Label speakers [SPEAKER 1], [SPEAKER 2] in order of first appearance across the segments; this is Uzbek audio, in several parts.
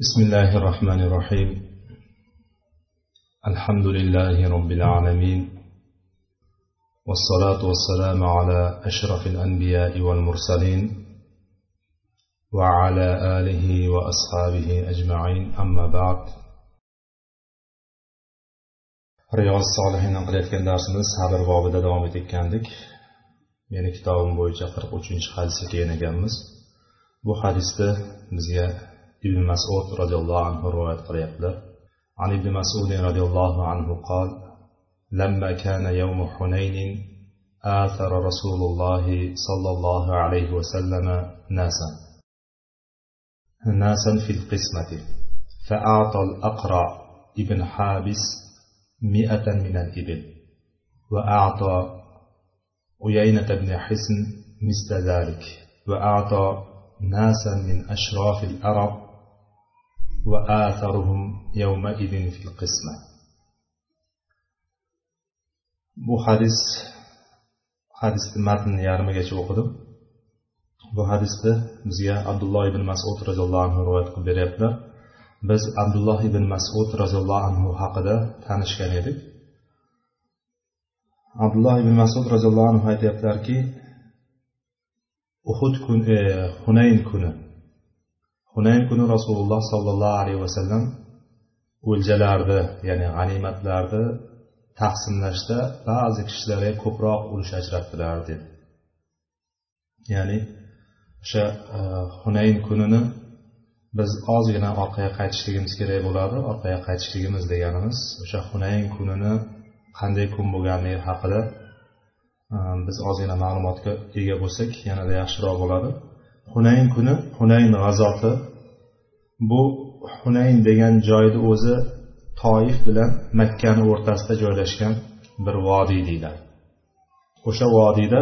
[SPEAKER 1] بسم الله الرحمن الرحيم الحمد لله رب العالمين والصلاة والسلام على أشرف الأنبياء والمرسلين وعلى آله وأصحابه أجمعين أما بعد رياض الصالحين qilayotgan darsimiz sabr bobida davom etayotgandik meni kitobim bo'yicha qirq uchinchi hadisga kelgan ekanmiz bu hadisda bizga ibn masud roziyallohu anhu rivoyat qilyaptilar عن ابن مسعود رضي الله عنه قال لما كان يوم حنين آثر رسول الله صلى الله عليه وسلم ناسا ناسا في القسمة فأعطى الأقرع ابن حابس مئة من الإبل وأعطى عيينة بن حسن مثل ذلك وأعطى ناسا من أشراف العرب وآثرهم يومئذ في القسمة bu hadis hadisni matnini yarmigacha o'qidim bu hadisda bizga abdulloh ibn masud roziyallohu anhu rivoyat qilib beryaptilar biz abdulloh ibn masud roziyallohu anhu haqida tanishgan edik abdulloh ibn masud roziyallohu anhu aytyaptilarki uhud kun e, hunayn kuni hunayn kuni rasululloh sollallohu alayhi vasallam o'ljalarni ya'ni g'animatlarni taqsimlashda ba'zi kishilarga ko'proq ulush ajratdilar dedi. Ya'ni o'sha e, hunayn kunini biz ozgina orqaga qaytishligimiz kerak bo'ladi orqaga qaytishligimiz deganimiz o'sha hunayn kunini qanday kun bo'lganligi haqida e, biz ozgina ma'lumotga ega bo'lsak yanada yaxshiroq bo'ladi. Hunayn kuni hunayn g'azoti. Bu hunayn degan joyni o'zi toif bilan makkani o'rtasida joylashgan bir vodiy deyiladi. O'sha vodiyda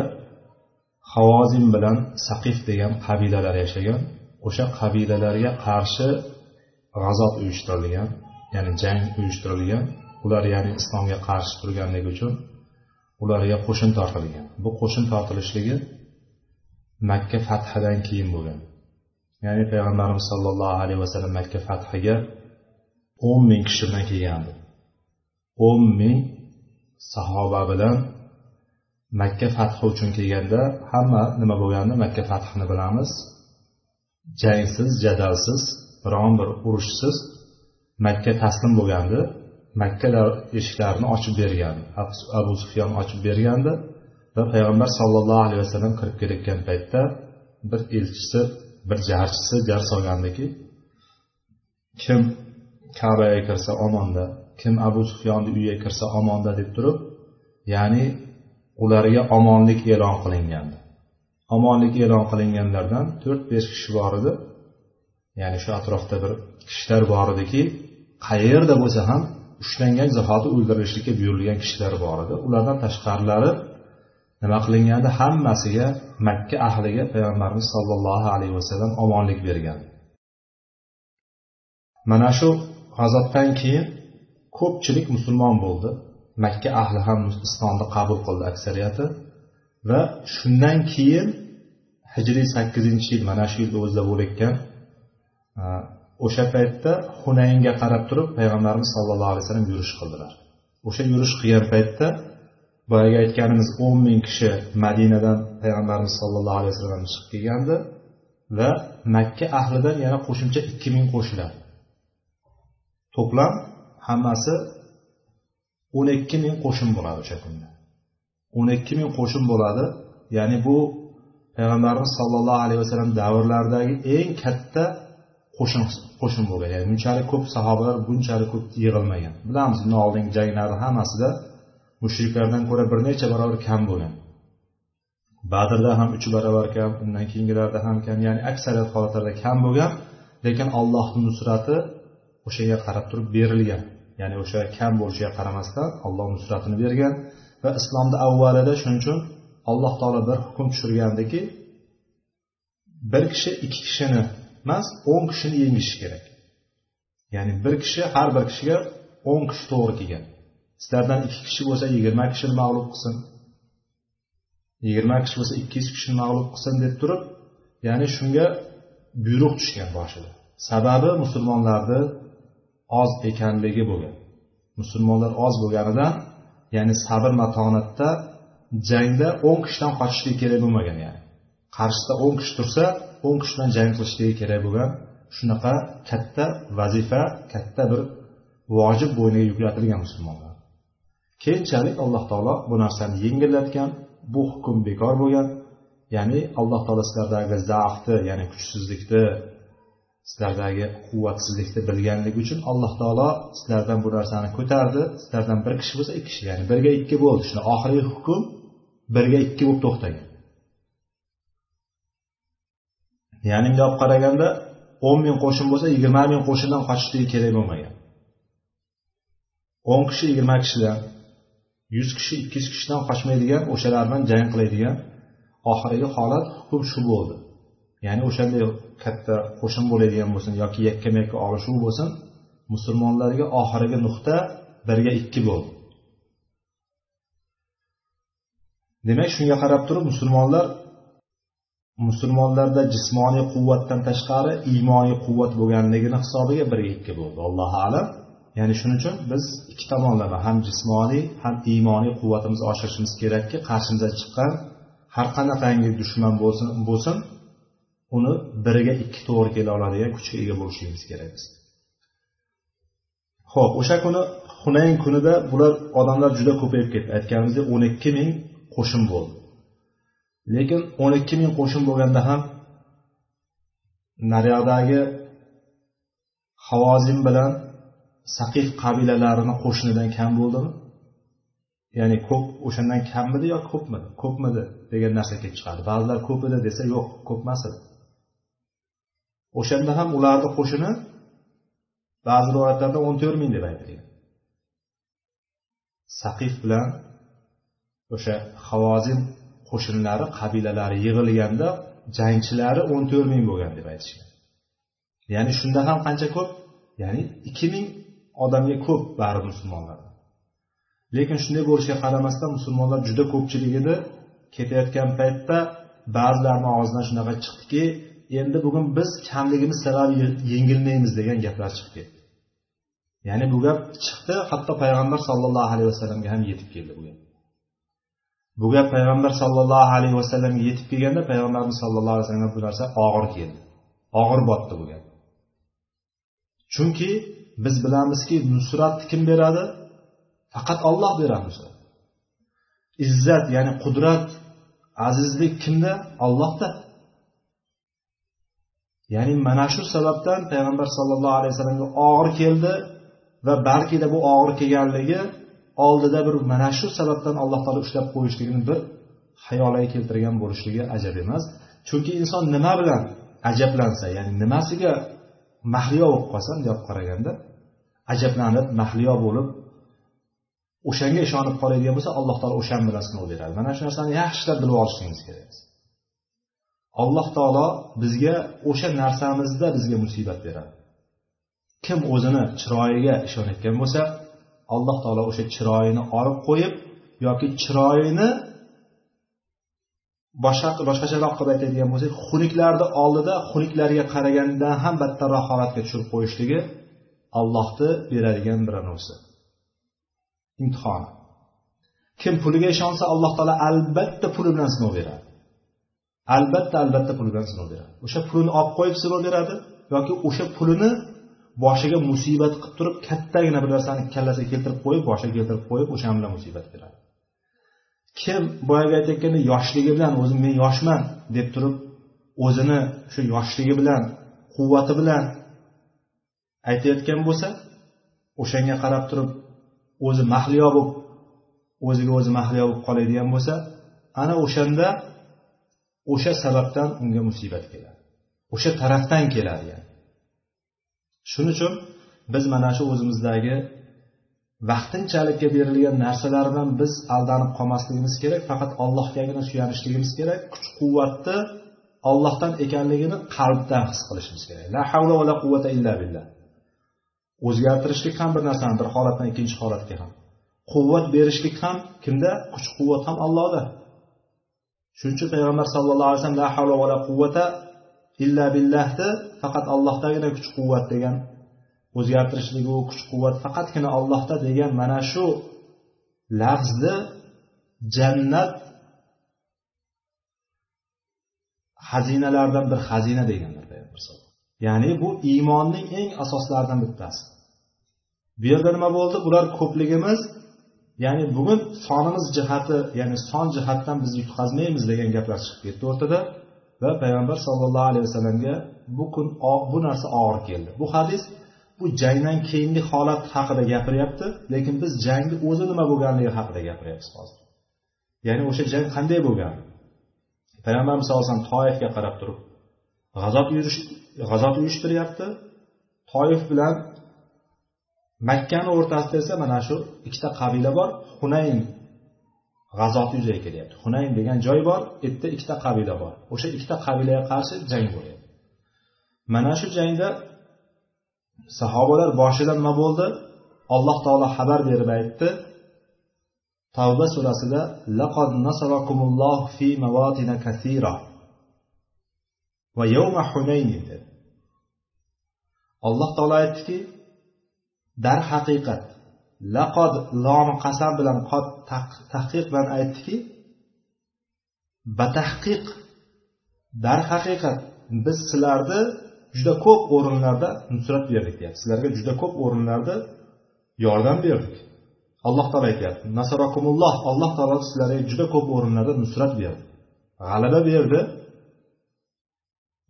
[SPEAKER 1] havozin bilan saqif degan qabilalar yashagan o'sha qabilalarga qarshi g'azot uyushtirilgan ya'ni jang uyushtirilgan ular ya'ni islomga qarshi turganligi uchun ularga qo'shin tortilgan. Bu qo'shin tortilishligi makka fathidan keyin bo'lgan. Ya'ni payg'ambarimiz sollallohu alayhi vasallam makka fathiga o'n ming kishi bilan kelgandi. o'n ming sahoba bilan makka fathi uchun kelganda hamma nima bo'lganda makka fathini bilamiz. Jangsiz jadalsiz biron bir urushsiz makka taslim bo'lgandi. Makka eshiklarini ochib bergandi. Abu sufyon ochib bergandi. Va payg'ambar sollallohu alayhi vasallam kirib kelayotgan paytda bir elchisi bir jarchisi jar solgandiki kim kabaga kirsa omonda kim abu sufyonni uyiga kirsa omonda deb turib ya'ni ularga omonlik e'lon qilingandi. Omonlik e'lon qilinganlardan to'rt besh kishi bor edi. Ya'ni shu atrofda bir kishilar bor ediki qayerda bo'lsa ham ushlangan zahoti o'ldirilishlikka buyurilgan kishilar bor edi. Ulardan tashqarilari nima qilingandi hammasiga makka ahliga payg'ambarimiz sollallohu alayhi vasallam omonlik bergan. Mana shu g'azotdan keyin ko'pchilik musulmon bo'ldi. Makka ahli ham islomni qabul qildi aksariyati va shundan keyin hijriy sakkizinchi yil mana shu yilni o'zida bo'layotgan o'sha paytda hunaynga qarab turib payg'ambarimiz sollallohu alayhi vasallam yurish qildilar. O'sha yurish qilgan paytda boyagi aytganimiz o'n ming kishi madinadan payg'ambarimiz sollallohu alayhi vasallam chiqib kelgandi va makka ahlidan yana qo'shimcha ikki ming qo'shiladi to'plam hammasi o'n ikki ming qo'shin bo'ladi o'sha kunda. O'n ikki ming qo'shin bo'ladi. Ya'ni bu payg'ambarimiz sollallohu alayhi vasallam davrlaridagi eng katta qo'shin qo'shin bo'lgan. Ya'ni bunchalik ko'p sahobalar bunchalik ko'p yig'ilmagan. Bilamiz bundan oldingi janglarni hammasida mushriklardan ko'ra bir necha barobar kam bo'lgan. Badrda ham uch barobar kam undan keyingilarda ham kam ya'ni aksariyat holatlarda kam bo'lgan lekin allohni nusrati o'shanga qarab turib berilgan. Ya'ni o'sha kam bo'lishiga qaramasdan alloh nusratini bergan va islomni avvalida shuning uchun alloh taolo bir hukm tushirgandiki bir kishi ikki kishini emas o'n kishini yengishi kerak. Ya'ni bir kishi har bir kishiga o'n kishi to'g'ri kelgan. Sizlardan ikki kishi bo'lsa yigirma kishini mag'lub qilsin. Yigirma kishi bo'lsa ikki yuz kishini mag'lub qilsin deb turib ya'ni shunga buyruq tushgan boshida. Sababi musulmonlarni oz ekanligi bo'lgan. Musulmonlar oz bo'lganidan ya'ni sabr matonatda jangda o'n kishidan qochishlik kerak bo'lmagan ya'ni. Qarshisida o'n kishi tursa o'n kishi bilan jang qilishligi kerak bo'lgan shunaqa katta vazifa katta bir vojib bo'yniga yuklatilgan musulmonlar. Keyinchalik alloh taolo bu narsani yengillatgan bu hukm bekor bo'lgan ya'ni alloh taolo sizlardagi zaafni ya'ni kuchsizlikni sizlardagi quvvatsizlikni bilganligi uchun alloh taolo sizlardan bu narsani ko'tardi. Sizlardan bir kishi bo'lsa ikki kishi ya'ni birga ikki bo'ldi. Shuni oxirgi hukm birga ikki bo'lib to'xtagan. Ya'ni bunday olib qaraganda o'n ming qo'shin bo'lsa yigirma ming qo'shindan qochishligi kerak bo'lmagan. o'n kishi yigirma kishidan yuz kishi ikki yuz kishidan qochmaydigan o'shalar bilan jang qiladigan oxirgi holat hukm shu bo'ldi. Ya'ni o'shanday katta qo'shin bo'ladigan bo'lsin yoki yakkama yakka olishuv bo'lsin musulmonlarga oxirgi nuqta birga ikki bo'ldi. Demak shunga qarab turib musulmonlar musulmonlarda jismoniy quvvatdan tashqari iymoniy quvvat bo'lganligini hisobiga birga ikki bo'ldi. Allohu alam. Ya'ni shuning uchun biz ikki tomonlama ham jismoniy ham iymoniy quvvatimizni oshirishimiz kerakki qarshimizga chiqqan har qanaqangi dushman bo'lsin bo'lsin uni biriga ikki to'g'ri kela oladigan kuchga ega bo'lishligimiz kerak biz. Ho'p o'sha kuni hunayn kunida bular odamlar juda ko'payib ketdi. Aytganimizdek o'n ikki ming qo'shin bo'ldi. Lekin o'n ikki ming qo'shin bo'lganda ham naryoqdagi havozin bilan saqif qabilalarini qo'shnidan kam bo'ldimi? Ya'ni ko'p o'shandan kammidi yo ko'pmidi? Ko'pmidi degan narsa kelib chiqadi. Ba'zilar ko'p edi desa yo'q ko'p emas edi o'shanda ham ularni qo'shini ba'zi rivoyatlarda o'n to'rt ming deb aytilgan. Saqif bilan o'sha havozin qo'shinlari qabilalari yig'ilganda jangchilari o'n to'rt ming bo'lgan deb aytishgan. Ya'ni shunda ham qancha ko'p? Ya'ni ikki ming odamga ko'p baribir musulmonlar. Lekin shunday bo'lishiga qaramasdan musulmonlar juda ko'pchilik edi. Ketayotgan paytda ba'zilarni og'zidan shunaqa chiqdiki endi bugun biz kamligimiz sabab yengilmaymiz degan gaplar chiqib ketdi. Ya'ni bu gap chiqdi hatto payg'ambar sollallohu alayhi vasallamga ham yetib keldi bu gap. Bu gap payg'ambar sollallohu alayhi vasallamga yetib kelganda payg'ambarimiz sallallohu alayhi vasallamga bu narsa og'ir keldi. Og'ir botdi bu gap. Chunki biz bilamizki nusratni kim beradi? Faqat olloh beradi nusrat. Izzat ya'ni qudrat azizlik kimda? Ollohda ya'ni mana shu sababdan payg'ambar sallallohu alayhi vasallamga og'ir keldi va balkida bu og'ir kelganligi oldida bir mana shu sababdan alloh taolo ushlab qo'yishligini bir xayoliga keltirgan bo'lishligi ajab emas. Chunki inson nima bilan ajablansa ya'ni nimasiga mahliyo bo'lib qolsa bundoq qaraganda ajablanib mahliyo bo'lib o'shanga ishonib qoladigan bo'lsa alloh taolo o'shan bilan sinov beradi. Mana shu narsani yaxshilab bilib olishligimiz kerak. Alloh taolo bizga o'sha narsamizda bizga musibat beradi. Kim o'zini chiroyiga ishonayotgan bo'lsa alloh taolo o'sha chiroyini olib qo'yib yoki chiroyini boshqa boshqacharoq qilib aytadigan bo'lsak xunuklarni oldida xunuklarga qaragandan ham battarroq holatga tushirib qo'yishligi allohni beradigan bir narsa imtihon. Kim puliga ishonsa alloh taolo albatta puli bilan sinov beradi. Albatta albatta puli bilan sinov beradi. O'sha pulini olib qo'yib sinov beradi yoki o'sha pulini boshiga musibat qilib turib kattagina bir narsani kallasiga keltirib qo'yib boshiga keltirib qo'yib o'sha bilan musibat beradi. Kim boyagi aytayotgandek yoshligi bilan o'zim men yoshman deb turib o'zini shu yoshligi bilan quvvati bilan aytayotgan bo'lsa o'shanga qarab turib o'zi mahliyo bo'lib o'ziga o'zi mahliyo bo'lib qoladigan bo'lsa ana o'shanda o'sha sababdan unga musibat keladi. O'sha tarafdan keladi yani. Shuning uchun biz mana shu o'zimizdagi vaqtinchalikka berilgan narsalar bilan biz aldanib qolmasligimiz kerak faqat allohgagina suyanishligimiz kerak kuch quvvatni ollohdan ekanligini qalbdan his qilishimiz kerak. La havla va la quvvata illa billah. O'zgartirishlik ham bir narsani bir holatdan ikkinchi holatga ham. Quvvat berishlik ham kimda? Kuch quvvat ham allohda. Shuning uchun payg'ambar sallallohu alayhi vasallam la havla va la quvvata illa billahni faqat allohdagina kuch quvvat degan o'zgartirishligu kuch quvvat faqatgina allohda degan mana shu lafzni jannat xazinalaridan bir xazina deganlar ya'ni bu iymonning eng asoslaridan bittasi. Bu yerda nima bo'ldi? Bular ko'pligimiz ya'ni bugun sonimiz jihati ya'ni son jihatdan biz yutqazmaymiz degan gaplar chiqib ketdi o'rtada va payg'ambar sollallohu alayhi vasallamga bu kun bu narsa og'ir keldi. Bu hadis bu jangdan keyingi holat haqida gapiryapti lekin biz jangni o'zi nima bo'lganligi haqida gapiryapmiz hozir. Ya'ni o'sha jang qanday bo'lgan? Payg'ambarimiz sallallohu alayhi vasallam toifga qarab turib g'azot g'azot uyushtiryapti. Toif bilan makkani o'rtasida esa mana shu ikkita qabila bor. Hunayn g'azoti yuzaga kelyapti. Hunayn degan joy bor u yerda ikkita qabila bor. O'sha ikkita qabilaga qarshi jang bo'lyapti. Mana shu jangda sahobalar boshida nima bo'ldi? Alloh taolo xabar berib aytdi. Tavba surasida laqad nasarakumulloh fi mavatina kathira va yawma hunayn dedi. Alloh taolo aytdiki darhaqiqat laqod lomi qasam bilan qod tahqiq bilan aytdiki batahqiq darhaqiqat biz sizlarni juda ko'p o'rinlarda nusrat berdik deyapti. Sizlarga juda ko'p o'rinlarda yordam berdik. Alloh taolo aytyapti. Nasarakumulloh alloh taolo sizlarga juda ko'p o'rinlarda nusrat berdi g'alaba berdi.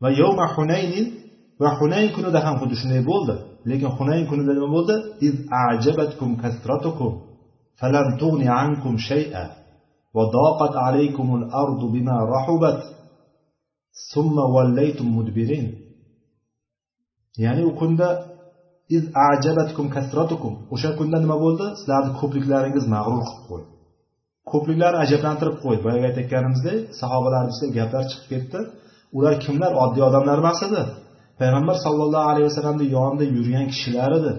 [SPEAKER 1] Va yovma hunaynin va hunayn kunida ham xuddi shunday bo'ldi. Lekin hunayn kunida nima bo'ldi? Iz ajabatkum kasratukum falam tughni ankum shay'a va daqat alaykumul ardu bima rahubat summa wallaytum mudbirin. Ya'ni u kunda iz ajabatkum kasratukum o'sha kunda nima bo'ldi? Sizlarni ko'pliklaringiz mag'rur qilib qo'ydi. Ko'pliklar ajablantirib qo'ydi. Boyagi aytayotganimizdek sahobalarni ichida gaplar chiqib ketdi. Ular kimlar? Oddiy odamlar emas edi. Payg'ambar sollallohu alayhi vasallamni yonida yurgan kishilar edi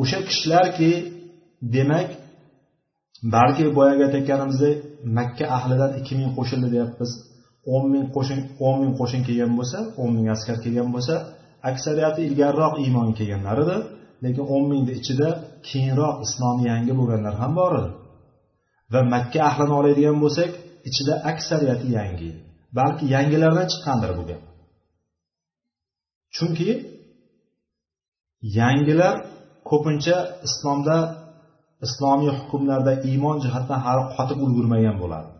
[SPEAKER 1] o'sha kishilarki demak balki boyagi aytayotganimizdek makka ahlidan ikki ming qo'shildi deyapmiz. o'n ming qo'shin o'n ming qo'shin kelgan bo'lsa o'n ming askar kelgan bo'lsa aksariyati ilgariroq iymon kelganlar edi lekin o'n mingni ichida keyinroq islomi yangi bo'lganlar ham bor edi. Va makka ahlini oladigan bo'lsak ichida aksariyati yangi. edi balki yangilardan chiqqandir bu gap. Chunki yangilar ko'pincha islomda islomiy hukmlarda iymon jihatdan hali qotib ulgurmagan bo'ladi.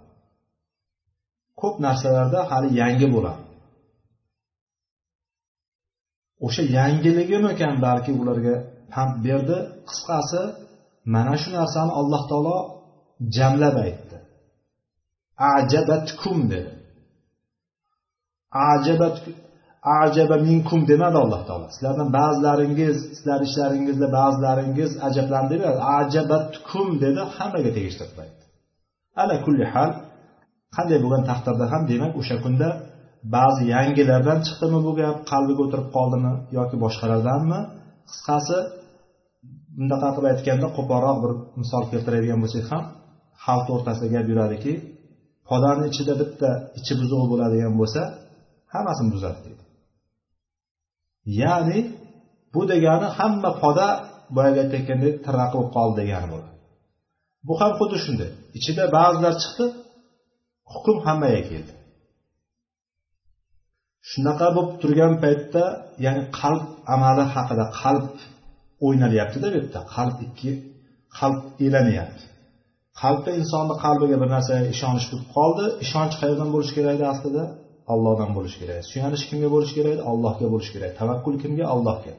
[SPEAKER 1] Ko'p narsalarda hali yangi bo'ladi. O'sha yangiligimikan balki ularga pand berdi. Qisqasi mana shu narsani alloh taolo jamlab aytdi. Ajabatkum dedi. Ajabat ajaba minkum demadi alloh taolo. Sizlardan ba'zilaringiz sizlar ishlaringizda ba'zilaringiz ajablandi ajabatkum dedi hammaga tegishli aytdi ala kulli hal qanday bo'lgan taqdirda ham demak o'sha kunda ba'zi yangilardan chiqdimi bu gap qalbiga o'tirib qoldimi yoki boshqalardanmi? Qisqasi bundaqa qilib aytganda qo'polroq bir misol keltiradigan bo'lsak ham xalq o'rtasida gap yuradiki podani ichida bitta ichi buzuq bo'ladigan bo'lsa hammasini buzadi deydi. Ya'ni bu degani hamma poda boyagi aytayotgandek tirraq bo'lib qoldi degani bo'ladi bu ham xuddi shunday. Ichida ba'zilar chiqdi hukm hammaga keldi. Shunaqa bo'lib turgan paytda ya'ni qalb amali haqida qalb o'ynalyaptida bu yerda. Qalb ikki qalb elanyapti. Qalbda insonni qalbiga bir narsaga ishonish bo'lib qoldi ishonch qayerdan bo'lishi kerak edi aslida? Allohdan bo'lishi kerak. Suyanish kimga bo'lishi kerak? Allohga bo'lishi kerak. Tavakkul kimga? Allohga.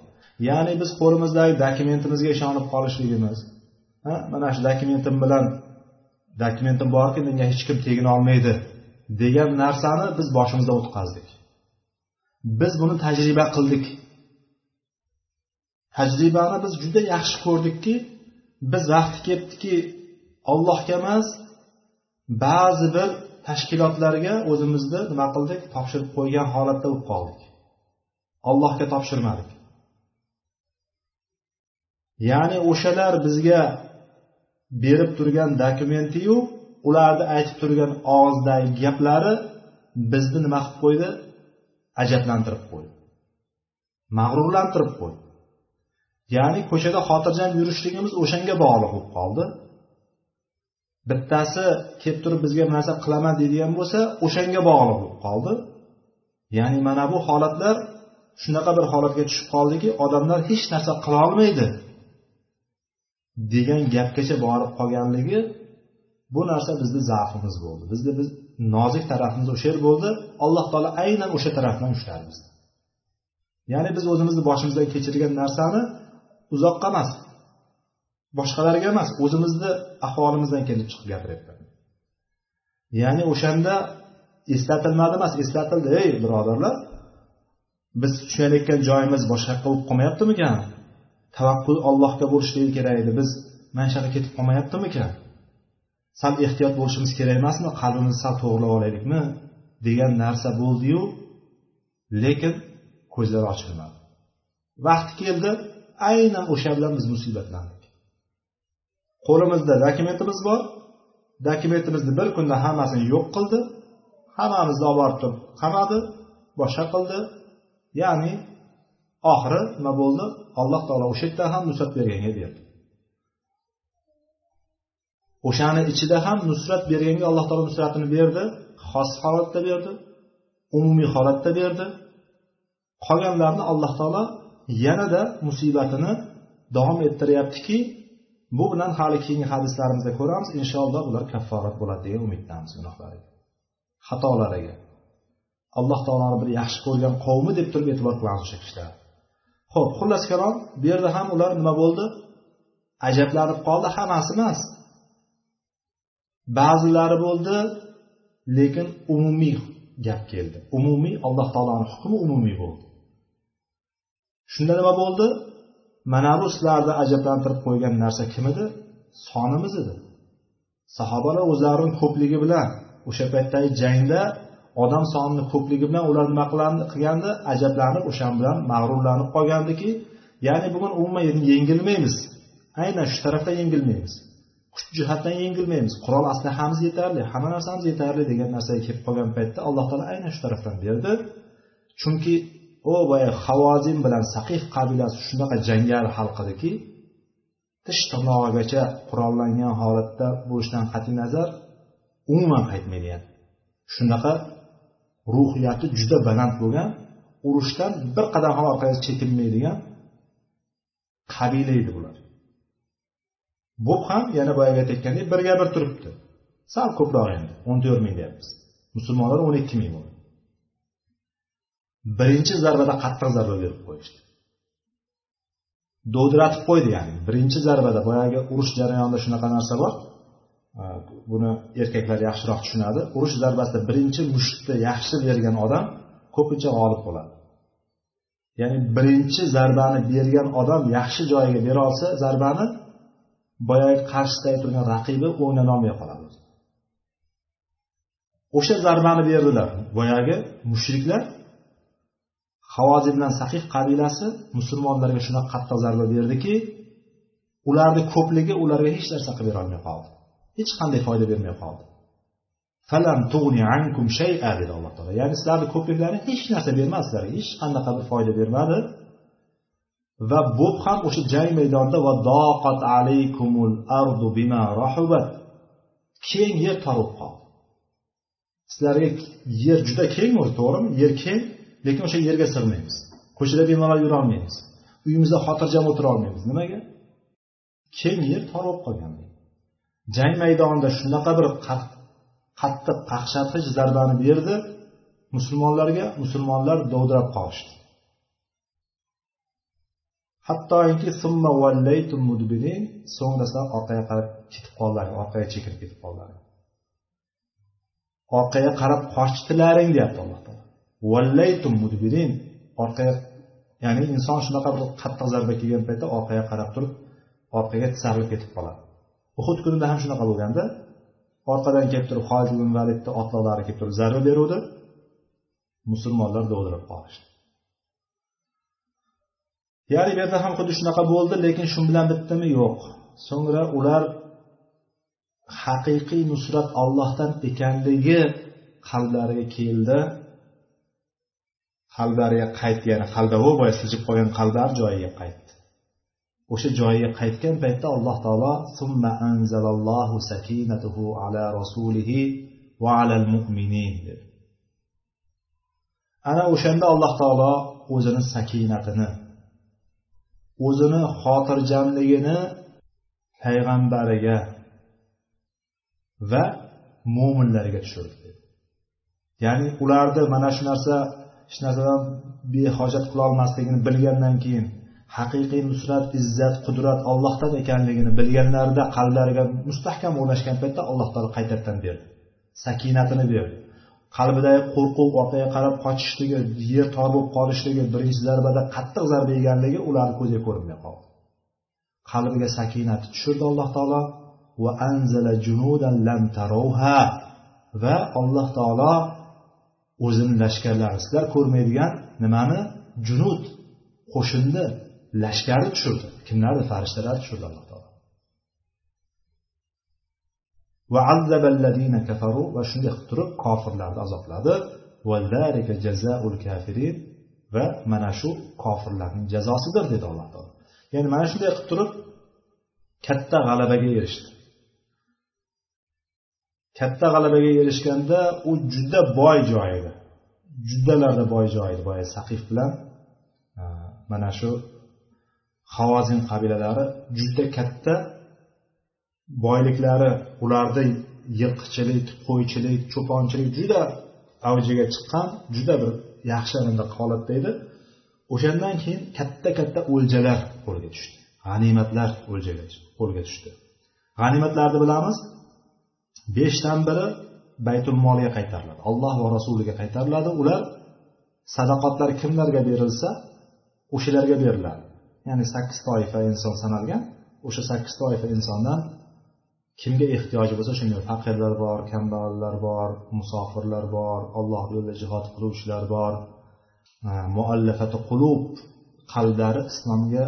[SPEAKER 1] Ya'ni biz qo'limizdagi dokumentimizga ishonib qolishligimiz mana shu dokumentim bilan dokumentim borki menga hech kim tegina olmaydi degan narsani biz boshimizdan o'tkazdik biz buni tajriba qildik. Tajribani biz juda yaxshi ko'rdikki biz vaqti kelibdiki ollohga emas ba'zi bir tashkilotlarga o'zimizni nima qildik? Topshirib qo'ygan holatda bo'lib qoldik. Allohga topshirmadik. Ya'ni o'shalar bizga berib turgan dokumentiyu ularni aytib turgan og'izdagi gaplari bizni nima qilib qo'ydi? Ajablantirib qo'ydi. Mag'rurlantirib qo'ydi. Ya'ni ko'chada xotirjam yurishligimiz o'shanga bog'liq bo'lib qoldi. Bittasi kelib turib bizga bir narsa qilaman deydigan bo'lsa o'shanga bog'liq bo'lib qoldi. Ya'ni mana bu holatlar shunaqa bir holatga tushib qoldiki odamlar hech narsa qilolmaydi degan gapgacha borib qolganligi bu narsa bizni zaifimiz bo'ldi. Bizni biz nozik tarafimiz o'sha yer bo'ldi. Alloh taolo aynan o'sha tarafdan ushladi bizni ya'ni biz o'zimizni boshimizdan kechirgan narsani uzoqqa emas boshqalarga emas o'zimizni ahvolimizdan kelib chiqib gapiryapman. Ya'ni o'shanda eslatilmadi emas eslatildi. Ey birodarlar biz tushayotgan joyimiz boshqa bo'lib qolmayaptimikan? Tavakkul allohga bo'lishligi kerak edi biz mana shu yoqqa ketib qolmayaptimikan? Sal ehtiyot bo'lishimiz kerak emasmi? Qalbimizni sal to'g'irlab olaylikmi? degan narsa bo'ldiyu lekin ko'zlar ochilmadi. Vaqti keldi aynan o'sha bilan biz musibatlandik. Qo'limizda dokumentimiz bor. Dokumentimizni bir kunda hammasini yo'q qildi. Hammamizni olib borib turib qamadi boshqa qildi. Ya'ni oxiri nima bo'ldi? Alloh taolo o'sha yerda ham nusrat berganga berdi o'shani ichida ham nusrat berganga alloh taolo nusratini berdi xos holatda berdi umumiy holatda berdi. Qolganlarni alloh taolo yanada musibatini davom ettiryaptiki bu bilan hali keyingi hadislarimizda ko'ramiz. Inshaalloh ular kafforat bo'ladi degan umiddamiz gunohlariga xatolariga alloh taoloni bir yaxshi ko'rgan qavmi deb turib e'tibor qilamiz o'sha kishilar. Ho'p xullas kalom bu yerda ham ular nima bo'ldi? Ajablanib qoldi hammasi emas. Ba'zilari bo'ldi lekin umumiy gap keldi. Umumiy alloh taoloni hukmi umumiy bo'ldi. Shunda nima bo'ldi? Mana bu sizlarni ajablantirib qo'ygan narsa kim edi? Sonimiz edi. Sahobalar o'zlarini ko'pligi bilan o'sha paytdagi jangda odam sonini ko'pligi bilan ular nima qilgandi ajablanib o'sha bilan mag'rurlanib qolgandiki ya'ni bugun umuman yengilmaymiz. Aynan shu tarafdan yengilmaymiz. Kuch jihatdan yengilmaymiz. Qurol aslahamiz yetarli hamma narsamiz yetarli degan narsaga kelib qolgan paytda alloh taolo aynan shu tarafdan berdi. Chunki u boyagi havozin bilan saqif qabilasi shunaqa jangari xalq ediki tish tirnog'igacha qurollangan holatda bo'lishidan qat'iy nazar umuman qaytmaydigan shunaqa ruhiyati juda baland bo'lgan urushdan bir qadam ham orqaga chekinmaydigan qabila edi bular. Bu ham yana boyagi aytayotgandek birga bir turibdi. Sal ko'proq endi o'n to'rt ming deyapmiz. Musulmonlar o'n ikki ming bo'ldi. Birinchi zarbada qattiq zarba berib qo'yishdi. Dovdiratib qo'ydi ya'ni birinchi zarbada boyagi urush jarayonida shunaqa narsa bor. Buni erkaklar yaxshiroq tushunadi. Urush zarbasida birinchi mushtni yaxshi bergan odam ko'pincha g'olib bo'ladi. Ya'ni birinchi zarbani bergan odam yaxshi joyiga bera olsa zarbani boyagi qarshisidagi turgan raqibi o'ynanolmay qoladi. O'sha zarbani berdilar boyagi mushriklar. Havozi bilan sahih qabilasi musulmonlarga shunaqa qattiq zarba berdiki ularni ko'pligi ularga hech narsa qilib berolmay qoldi. Hech qanday foyda bermay qoldi. Falam tug'ni ankum shay'a dedi alloh taolo. Ya'ni sizlarni ko'pliklari hech narsa bermadi sizlarga hech qanaqa bir foyda bermadi. Va bu ham o'sha jang maydonida va doqat alaykumul ardu bima rahubat. Keng yer tor qoldi. Sizlarga yer juda keng o'zi to'g'rimi? Yer keng lekin o'sha yerga sig'maymiz. Ko'chada bemalol yurolmaymiz uyimizda xotirjam o'tira olmaymiz. Nimaga? Keng yer tor bo'lib qolgan jang maydonida shunaqa bir qattiq qaqshatqich zarbani berdi. Musulmonlarga musulmonlar dovdirab qolishdi. Hattoki so'ngrasa orqaga qarab ketib qoldilar orqaga chekilib ketib qoldilar. Orqaga qarab qochdilaring deyapti alloh taolo. Vallaytum mudbirin orqaga ya'ni inson shunaqa bir qattiq zarba kelgan paytda orqaga qarab turib orqaga tisarilib ketib qoladi. Uhud kunida ham shunaqa bo'lganda orqadan kelib turib holid ibn validni otliqlari kelib turib zarba beruvdi. Musulmonlar dovdirab qolishdi. Ya'ni bu yerda ham xuddi shunaqa bo'ldi lekin shu bilan bitdimi? Yo'q. So'ngra ular haqiqiy nusrat ollohdan ekanligi qalblariga keldi. Qalblariga qaytdi ya'ni qalbavo boya siljib qolgan qaldar joyiga qaytdi. O'sha joyiga qaytgan paytda alloh taolo summa anzalallohu sakinatuhu ala rasulihi va alal mu'minin dedi. Ana o'shanda alloh taolo o'zini sakinatini o'zini xotirjamligini payg'ambariga va mo'minlarga tushirdi. Ya'ni ularni mana shu narsa hech narsadan behojat qilolmasligini bilgandan keyin haqiqiy nusrat izzat qudrat ollohdan ekanligini bilganlarida qalblariga mustahkam o'rnashgan paytda alloh taolo qaytadan berdi. Sakinatini berdi. Qalbidagi qo'rquv orqaga qarab qochishligi yer tor bo'lib qolishligi birinchi zarbada qattiq zarba yeganligi ularni ko'ziga ko'rinmay qoldi. Qalbiga sakinat tushirdi alloh taolo. Va anzala junudan lam tarovha va alloh taolo o'zini lashkarlari sizlar ko'rmaydigan nimani? Junud. Qo'shinni lashkari tushirdi. Kimlarni? Farishtalar tushirdi alloh taolo. Va shunday qilib turib kofirlarni azobladi. Va mana shu kofirlarning jazosidir dedi alloh taolo. Ya'ni mana shunday qilib turib katta g'alabaga erishdi. Katta g'alabaga erishganda u juda boy joy edi. Juddalarda boy joy edi boya saqif bilan. Mana shu havozin qabilalari juda katta boyliklari ularda yilqichilik qo'ychilik cho'ponchilik juda avjiga chiqqan juda bir yaxshi holatda edi. O'shandan keyin katta katta o'ljalar qo'lga tushdi. G'animatlar o'ljaga qo'lga tushdi. G'animatlarni bilamiz beshdan biri baytul molga qaytariladi. Alloh va rasuliga qaytariladi. Ular sadaqotlar kimlarga berilsa o'shalarga beriladi. Ya'ni sakkiz toifa inson sanalgan o'sha sakkiz toifa insondan kimga ehtiyoji bo'lsa shunga faqirlar bor kambag'allar bor musofirlar bor alloh yo'lida jihod qiluvchilar bor. Muallafati qulub qalblari islomga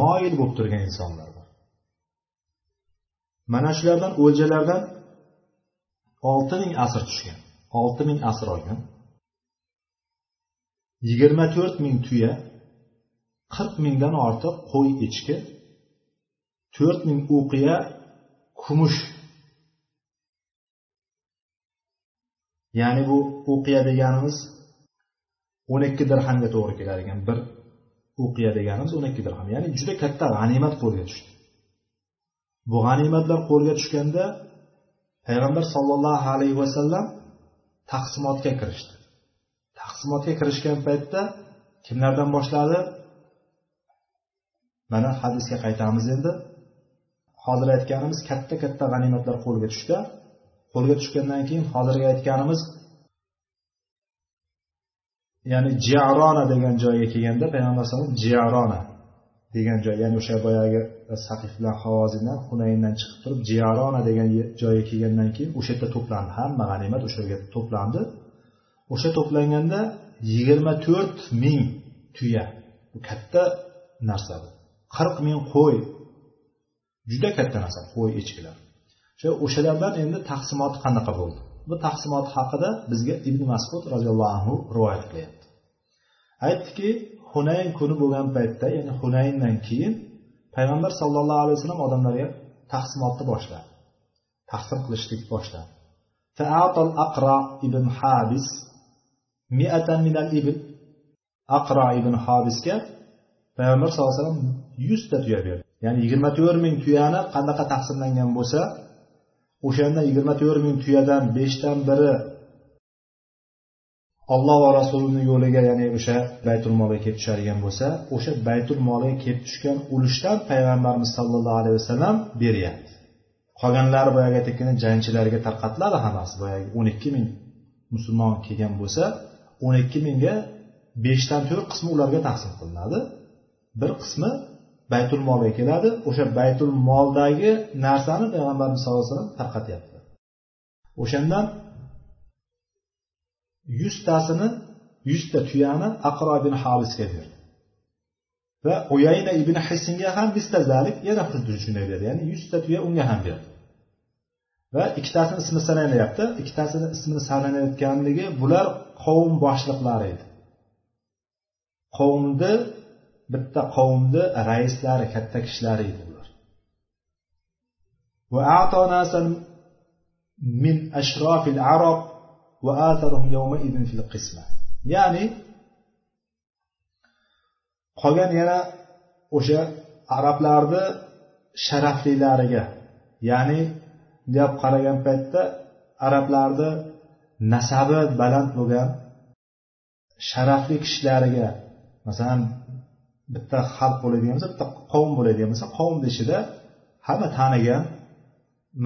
[SPEAKER 1] moyil bo'lib turgan insonlar mana shulardan o'ljalardan olti ming asr tushgan olti ming asr olgan yigirma to'rt ming tuya qirq mingdan ortiq qo'y echki to'rt ming uqiya kumush. Ya'ni bu uqiya deganimiz o'n ikki dirhamga to'g'ri kelar ekan bir uqiya deganimiz o'n ikki dirham. Ya'ni juda katta g'animat qo'lga tushdi. Bu g'animatlar qo'lga tushganda payg'ambar sollallohu alayhi vasallam taqsimotga kirishdi. Taqsimotga kirishgan paytda kimlardan boshladi? Mana hadisga qaytamiz endi. Hozir aytganimiz katta katta g'animatlar qo'lga tushdi. Qo'lga tushgandan keyin hozirgi aytganimiz ya'ni jiarona degan joyga kelganda payg'ambar alayhisalom jiarona degan joy ya'ni o'sha boyagi saqif bilan havozindan hunayndan chiqib turib jiyarona degan joyga kelgandan keyin o'sha yerda to'plandi. Hamma g'animat o'sha yerga to'plandi. O'sha to'planganda yigirma to'rt ming tuya bu katta narsa bu. Qirq ming qo'y juda katta narsa qo'y echkilar. O'sha o'shalardan endi taqsimoti qanaqa bo'ldi? Bu taqsimot haqida bizga ibn masud roziyallohu anhu rivoyat qilyapti. Aytdiki hunayn kuni bo'lgan paytda ya'ni hunayndan keyin payg'ambar sallallohu alayhi vasallam odamlarga taqsimotni boshladi. Taqsim qilishlik boshladi. Aqro ibn habis miatan minal ibn aqro ibn habisga payg'ambar sallallohu alayhi vasallam yuzta tuya berdi. Ya'ni yigirma to'rt ming tuyani qanaqa taqsimlangan bo'lsa o'shanda yigirma to'rt ming tuyadan beshdan biri olloh va rasulini yo'liga ya'ni o'sha baytul molga kelib tushadigan bo'lsa o'sha baytul molga kelib tushgan ulushdan payg'ambarimiz sollallohu alayhi vasallam beryapti. Qolganlari boyagi aytayotganda jangchilarga tarqatiladi hammasi. Boyagi o'n ikki ming musulmon kelgan bo'lsa o'n ikki mingga beshdan to'rt qismi ularga taqsim qilinadi. Bir qismi baytul molga keladi. O'sha baytul moldagi narsani payg'ambarimiz sallallohu alayhi vasallam tarqatyapti. O'shandan yuztasini yuzta tuyani aqro ibn habisga berdi. Va uyayna ibn hisinga ham zalik yana xuddi shunday berdi. Ya'ni yuzta tuya unga ham berdi. Va ikkitasini ismi sanalinyapti ikkitasini ismini sananayotganligi bular qavm boshliqlari edi. Qavmni bitta qavmni raislari katta kishilari edi bular. Va min ashrofil arab va fil ya'ni qolgan yana o'sha arablarni sharaflilariga ya'ni bunday qaragan paytda arablarni nasabi baland bo'lgan sharafli kishilariga masalan bitta xalq bo'ladigan bo'lsa bitta qavm bo'ladigan bo'lsa qavmni ichida hamma tanigan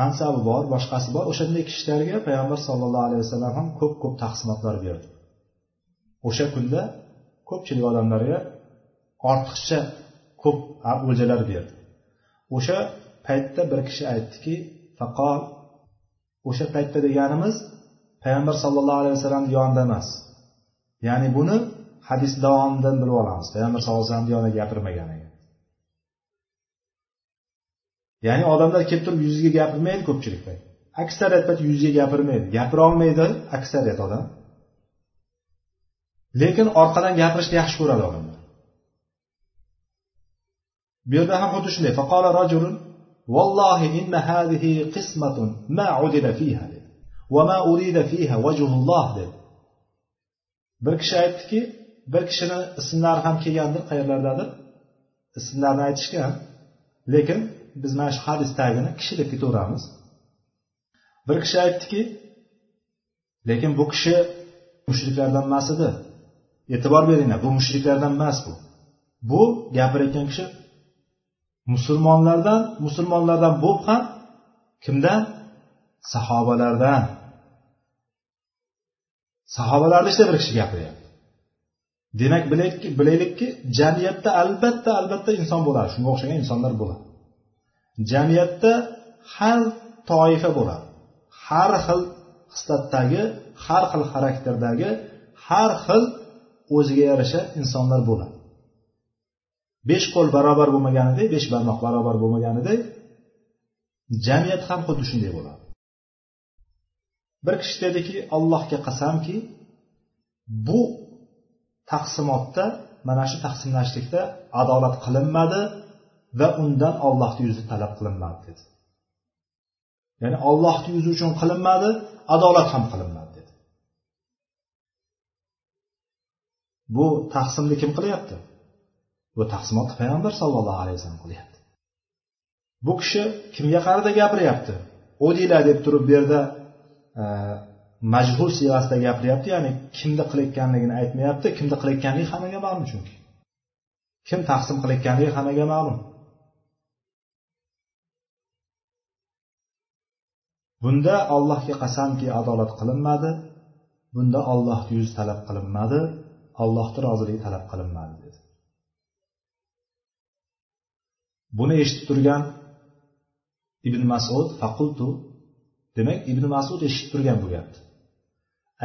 [SPEAKER 1] mansabi bor boshqasi bor. O'shanday kishilarga payg'ambar sollallohu alayhi vasallam ham ko'p ko'p taqsimotlar berdi. O'sha kunda ko'pchilik odamlarga ortiqcha ko'p o'ljalar berdi. O'sha paytda bir kishi aytdiki faqol o'sha paytda deganimiz payg'ambar sallallohu alayhi vasallamni yonida emas. Ya'ni buni hadis davomidan bilib olamiz. Payg'ambar sallallohu alayhi vasallamni yonida gapirmaganiga ya'ni odamlar kelib turib yuziga gapirmaydi ko'pchilik payt aksariyat payt yuziga gapirmaydi. Gapira olmaydi aksariyat odam. Lekin orqadan gapirishni yaxshi ko'radi odamlar bu yerda ham xuddi shunday. Faqola rajulun vallohi inna hadihi qismatun ma udila fiha va ma urida fiha vajhulloh dedi. Bir kishi aytdiki bir kishini ismlari ham kelgandir qayerlardadir? Ismlarini aytishgan. Lekin biz mana shu hadis tagini kishi deb ketaveramiz. Bir kishi aytdiki lekin bu kishi mushriklardan emas edi. E'tibor beringlar bu mushriklardan emas bu. Bu gapirayotgan kishi musulmonlardan musulmonlardan bo'lib ham kimdan? Sahobalardan. Sahobalarni ichida bir kishi gapiryapti. Demak bilaylikki jamiyatda albatta albatta inson bo'ladi shunga o'xshagan insonlar bo'ladi. Jamiyatda har toifa bo'ladi. Har xil hislatdagi har xil xarakterdagi har xil o'ziga yarasha insonlar bo'ladi. Besh qo'l barobar bo'lmaganidek besh barmoq barobar bo'lmaganidek jamiyat ham xuddi shunday bo'ladi. Bir kishi dediki allohga qasamki bu taqsimotda mana shu taqsimlashlikda adolat qilinmadi va undan ollohni yuzi talab qilinmadi dedi. Ya'ni ollohni yuzi uchun qilinmadi adolat ham qilinmadi dedi. Bu taqsimni kim qilyapti? Bu taqsimotni payg'ambar sallallohu alayhi vasallam qilyapti. Bu kishi kimga qarata gapiryapti? Odila deb turib bu yerda e, majhul siyosida gapiryapti ya'ni kimni qilayotganligini aytmayapti kimni qilayotganligi hammaga ma'lum chunki. Kim taqsim qilayotganligi hammaga ma'lum. Bunda allohga qasamki adolat qilinmadi bunda ollohni yuzi talab qilinmadi allohni roziligi talab qilinmadi dedi. Buni eshitib turgan ibn masud faqultu demak ibn masud eshitib turgan bu gapni.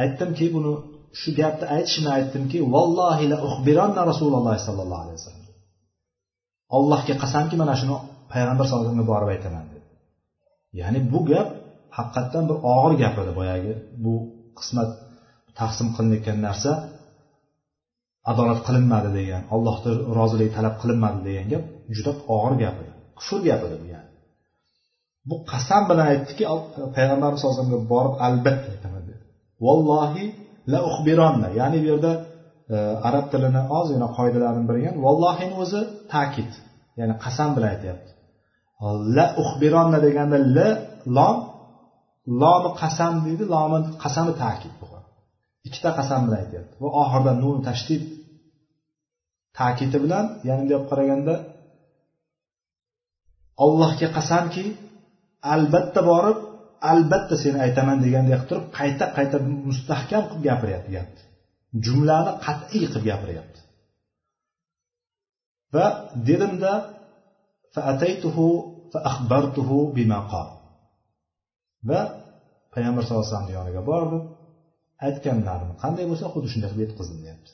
[SPEAKER 1] Aytdimki buni shu gapni aytishini aytdimki vallohi la uxbiranna rasululloh sollallohu alayhi vasallam allohga qasamki mana shuni payg'ambar sallallohu alayhi vasallamga borib aytaman dedi. Ya'ni bu gap haqiqatdan bir og'ir gap edi boyagi. Bu qismat taqsim qilinayotgan narsa adolat qilinmadi degan allohni roziligi talab qilinmadi degan gap juda og'ir gap edi. Kufr gap edi bu yani bu qasam bilan aytdiki payg'ambarimiz sallallohu alayhi vasallamga borib albatta aytaman dedi. Vallohi la uxbironna ya'ni bu yerda e, arab tilini ozgina qoidalarini bilgan vallohini o'zi ta'kid ya'ni qasam bilan aytyapti. La uxbironna deganda la lom lomi qasam deydi lomi qasami ta'kid bo'lgan ikkita qasam bilan aytyapti. Va oxirida nun tashdid ta'kidi bilan ya'ni bunday olib qaraganda allohga qasamki albatta borib albatta seni aytaman deganday qilib turib qayta qayta mustahkam qilib gapiryapti gapni jumlani qat'iy qilib gapiryapti va dedimda va payg'ambar sallallohu alayhi vasallamni yoniga bordi. Aytganlarini qanday bo'lsa xuddi shunday qilib yetkazdim deyapti.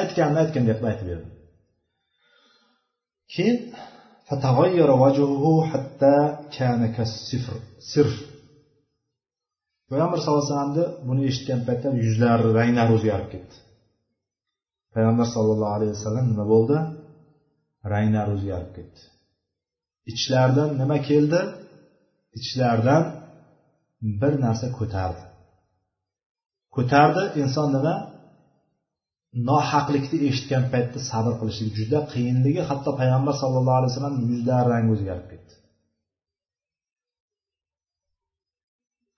[SPEAKER 1] Aytganini aytganday qilib aytib berdim. Keyin payg'ambar sallallohu alayhi vasallamni buni eshitgan paytda yuzlari ranglari o'zgarib ketdi. Payg'ambar sallallohu alayhi vasallam nima bo'ldi? Ranglari o'zgarib ketdi. Ichlaridan nima keldi? Ichlaridan bir narsa ko'tardi. Ko'tardi inson nima? Nohaqlikni eshitgan paytda sabr qilishlik juda qiyinligi hatto payg'ambar sallallohu alayhi vasallam yuzlari rangi o'zgarib ketdi.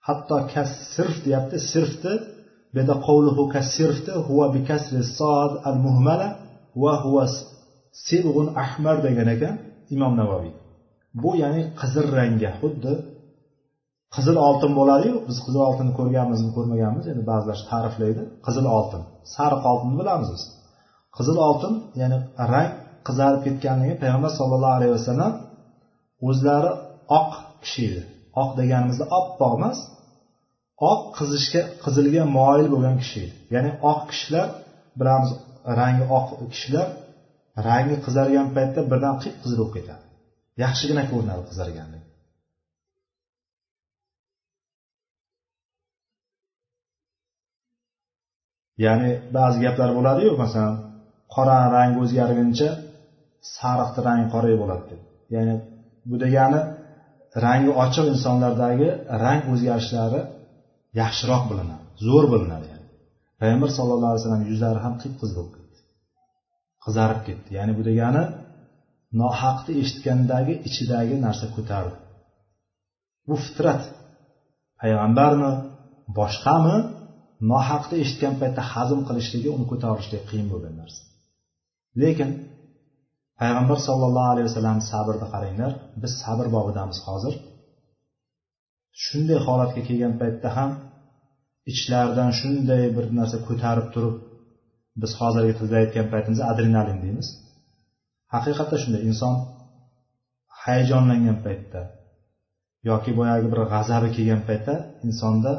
[SPEAKER 1] Hatto sirf deyapti sirfni bu yerda qovluhu kasirfni huva bi kasri sod al muhmala va huva sibg'un ahmar degan ekan imom navoiy bu ya'ni qizil rangga xuddi qizil oltin bo'ladiyu biz qizil oltinni ko'rganmizmi ko'rmaganmiz endi ba'zilar ta'riflaydi. Qizil oltin sariq oltinni bilamiz biz. Qizil oltin ya'ni rang qizarib ketganligi payg'ambar sallallohu alayhi vasallam o'zlari oq kishi edi. Oq deganimizda oppoq emas oq qizishga qizilga moyil bo'lgan kishi edi. Ya'ni oq kishilar bilamiz rangi oq kishilar rangi qizargan paytda birdan qip qizil bo'lib ketadi. Yaxshigina ko'rinadi qizarganligi ya'ni ba'zi gaplar bo'ladiyu masalan qora rang o'zgarguncha sariqni rangi qora bo'ladi deb. Ya'ni bu degani rangi ochiq insonlardagi rang o'zgarishlari yaxshiroq bilinadi zo'r bilinadi yani. Payg'ambar sallallohu alayhi vasallam yuzlari ham qip qizil bo'lib ketdi qizarib ketdi. Ya'ni bu degani nohaqni eshitgandagi ichidagi narsa ko'tardi. Bu fitrat. Payg'ambarmi boshqami? Nohaqni eshitgan paytda hazm qilishligi uni ko'tarishlik qiyin bo'lgan narsa. Lekin payg'ambar sollallohu alayhi vasallam sabrni qaranglar biz sabr bobidamiz hozir. Shunday holatga kelgan paytda ham ichlaridan shunday bir narsa ko'tarib turib biz hozirgi tilda aytgan paytimizda adrenalin deymiz. Haqiqatda shunday inson hayajonlangan paytda yoki boyagi bir g'azabi kelgan paytda insonda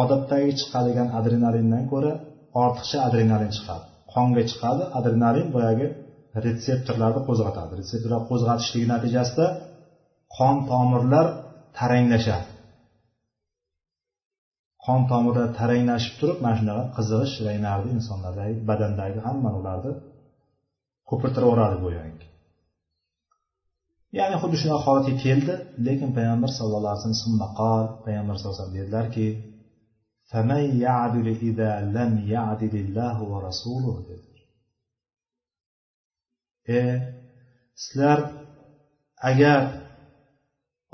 [SPEAKER 1] odatdagi chiqadigan adrenalindan ko'ra ortiqcha adrenalin chiqadi. Qonga chiqadi adrenalin boyagi retseptorlarni qo'zg'atadi. Retseptorlar qo'zg'atishligi natijasida qon tomirlar taranglashadi. Qon tomirlar taranglashib turib mana shunaqa qizg'ish ranglarni insonlardagi badandagi hamma ularni ko'pirtirib go'yoki. Ya'ni xuddi shunaqa holatga keldi lekin payg'ambar sallallohu alayhi vasallam payg'ambar sallallohu alayhi vasallam dedilarki فمن يعدل إذا لم يعدل الله ورسوله dedilar e sizlar agar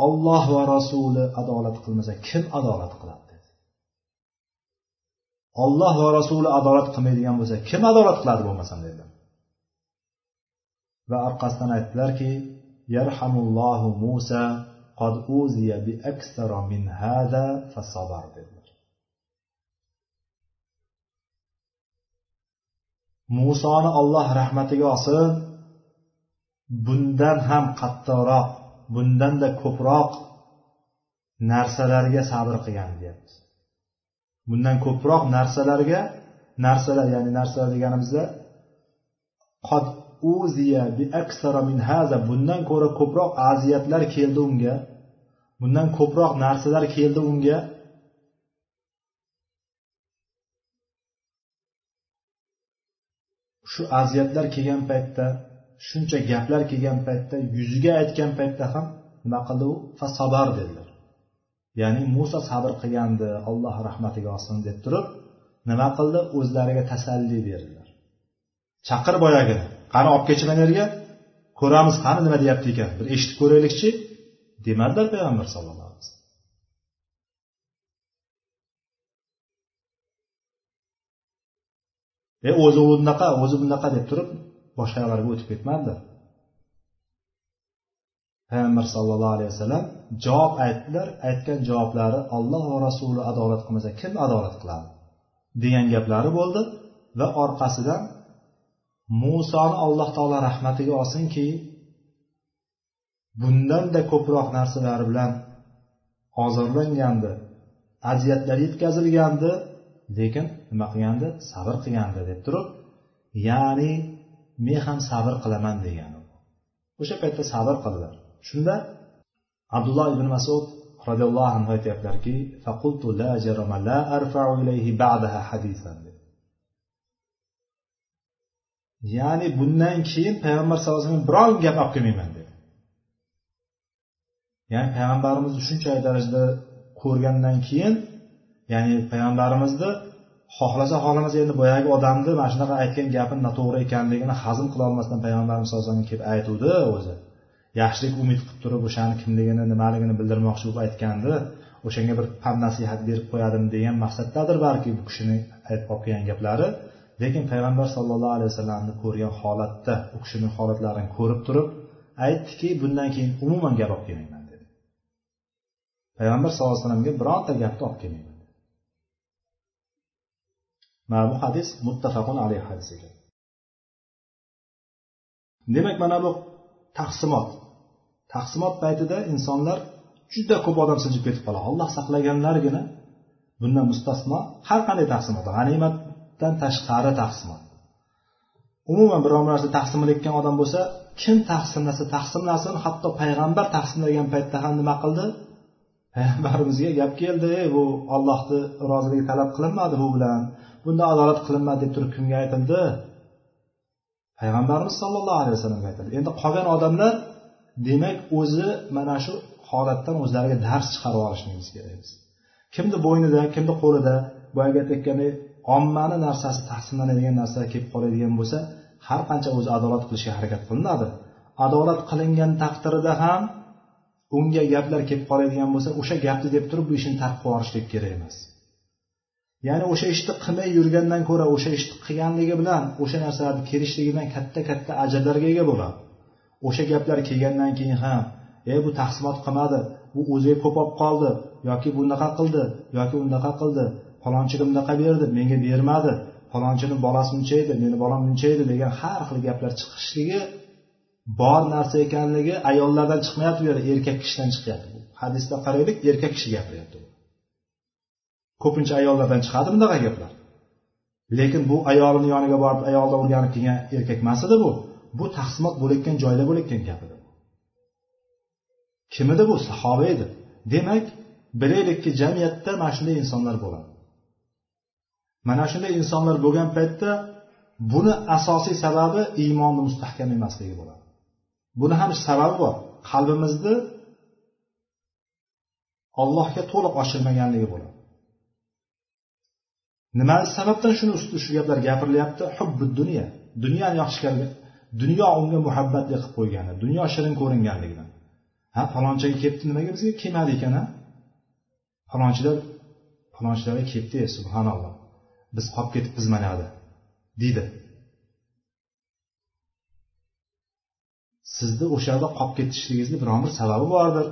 [SPEAKER 1] olloh va rasuli adolat qilmasa kim adolat qiladi dedi olloh va rasuli adolat qilmaydigan bo'lsa kim adolat qiladi bo'lmasam dedilar va orqasidan aytdilarki yarhamullohu musa qad uziya bi aksara min hada fasabar dedilar musoni olloh rahmatiga osib bundan ham qattiqroq bundanda ko'proq narsalarga sabr qilgan deyapti. Bundan ko'proq narsalarga narsalar ya'ni narsalar deganimizda qod uziya bi aksara min haza bundan ko'ra ko'proq aziyatlar keldi unga bundan ko'proq narsalar keldi unga shu aziyatlar kelgan paytda shuncha gaplar kelgan paytda yuziga aytgan paytda ham nima qildi u? Fasobar dedilar. Ya'ni muso sabr qilgandi alloh rahmatiga olsin deb turib nima qildi? O'zlariga tasalli berdilar. Chaqir boyagini qani olib kelchi mana yerga ko'ramiz qani nima deyapti ekan? Bir eshitib ko'raylikchi. Demadilar payg'ambar sallallohu alayhi vasallam. E o'zi unaqa o'zi bunaqa deb turib boshqalarga o'tib ketmadi. Payg'ambar sallallohu alayhi vasallam javob aytdilar aytgan javoblari olloh va rasuli adolat qilmasa kim adolat qiladi? degan gaplari bo'ldi va orqasidan musoni alloh taolo rahmatiga olsinki bundanda ko'proq narsalar bilan ozorlangandi aziyatlar yetkazilgandi lekin nima qilgandi? Sabr qilgandi deb turib ya'ni men ham sabr qilaman degani. O'sha paytda sabr qildilar. Shunda abdulloh ibn masud roziyallohu anhu aytyaptilarki ya'ni bundan keyin payg'ambar sallallohu alayhi vasallam biron gap olib kelmayman dedi. Ya'ni payg'ambarimizni shunchalik darajada ko'rgandan keyin ya'ni payg'ambarimizni xohlasa xohlamasa endi boyagi odamni mana shunaqa aytgan gapini noto'g'ri ekanligini hazm qilolmasdan payg'ambarimiz sallallohu alayhi vasallam kelib aytuvdi o'zi. Yaxshilik umid qilib turib o'shani kimligini nimaligini bildirmoqchi bo'lib aytgandi. O'shanga bir pand nasihat berib qo'yadimi degan maqsaddadir balki bu kishini aytib olib kelgan gaplari. Lekin payg'ambar sallallohu alayhi vasallamni ko'rgan holatda u kishini holatlarini ko'rib turib aytdiki bundan keyin umuman gap olib kelmayman dedi. Payg'ambar sallallohu alayhi vasallamga bironta gapni olib kelmayman mana bu hadis muttafaqun alayhi hadis ekan. Demak mana bu taqsimot. Taqsimot paytida insonlar juda ko'p odam siljib ketib qoladi. Alloh saqlaganlargina bundan mustasno har qanday taqsimot g'animatdan tashqari taqsimot. Umuman biror narsa taqsimlayotgan odam bo'lsa kim taqsimlasa taqsimlasin hatto payg'ambar taqsimlagan paytda ham nima qildi? Payg'ambarimizga gap keldi bu ollohni roziligi talab qilinmadi bu bilan. Bunda adolat qilinmadi deb turib kimga aytildi? Payg'ambarimiz sollallohu alayhi vasallamga aytildi. Endi qolgan odamlar demak o'zi mana shu holatdan o'zlariga dars chiqarib olishligimiz kerak biz. Kimni bo'ynida kimni qo'lida boyagi aytayotgandek ommani narsasi taqsimlanadigan narsalar kelib qoladigan bo'lsa har qancha o'zi adolat qilishga harakat qilinadi. Adolat qilingan taqdirida ham unga gaplar kelib qoladigan bo'lsa o'sha gapni deb turib bu ishni tark qilib yuborishlik kerak emas. Ya'ni o'sha ishni qilmay yurgandan ko'ra o'sha ishni qilganligi bilan o'sha narsalarni kelishligidan katta katta ajrlarga ega bo'ladi. O'sha gaplar kelgandan keyin ham e bu taqsimot qilmadi bu o'ziga ko'p olib qoldi yoki bunaqa qildi yoki unaqa qildi falonchiga bunaqa berdi menga bermadi falonchini bolasi buncha edi meni bolam buncha edi degan har xil gaplar chiqishligi bor narsa ekanligi ayollardan chiqmayapti bu yerda erkak kishidan chiqyapti hadisda qaraylik erkak kishi gapiryapti ko'pincha ayollardan chiqadi bunaqa gaplar. Lekin bu ayolini yoniga borib ayolni o'rganib kelgan erkak emas edi bu. Bu taqsimot bo'layotgan joyda bo'layotgan gap edi. Kim edi bu? Sahoba edi. Demak bilaylikki jamiyatda mana shunday insonlar bo'ladi. Mana shunday insonlar bo'lgan paytda buni asosiy sababi iymonni mustahkam emasligi bo'ladi. Buni ham sababi bor. Qalbimizni allohga to'liq ochilmaganligi bo'ladi. Nima sababdan shuni ustida shu gaplar gapirilyapti? Hubbi dunyo dunyoni yaxshi ko'rgan dunyo unga muhabbatli qilib qo'ygani dunyo shirin ko'ringanligidan ha falonchaga kelibdi nimaga bizga? Kelmadi ekan a falonchilar falonchilarga kelibdi subhanalloh. Biz qolib ketibmiz mana yoqda deydi. Sizni o'sha yerda qolib ketishligingizni biron bir sababi bordir.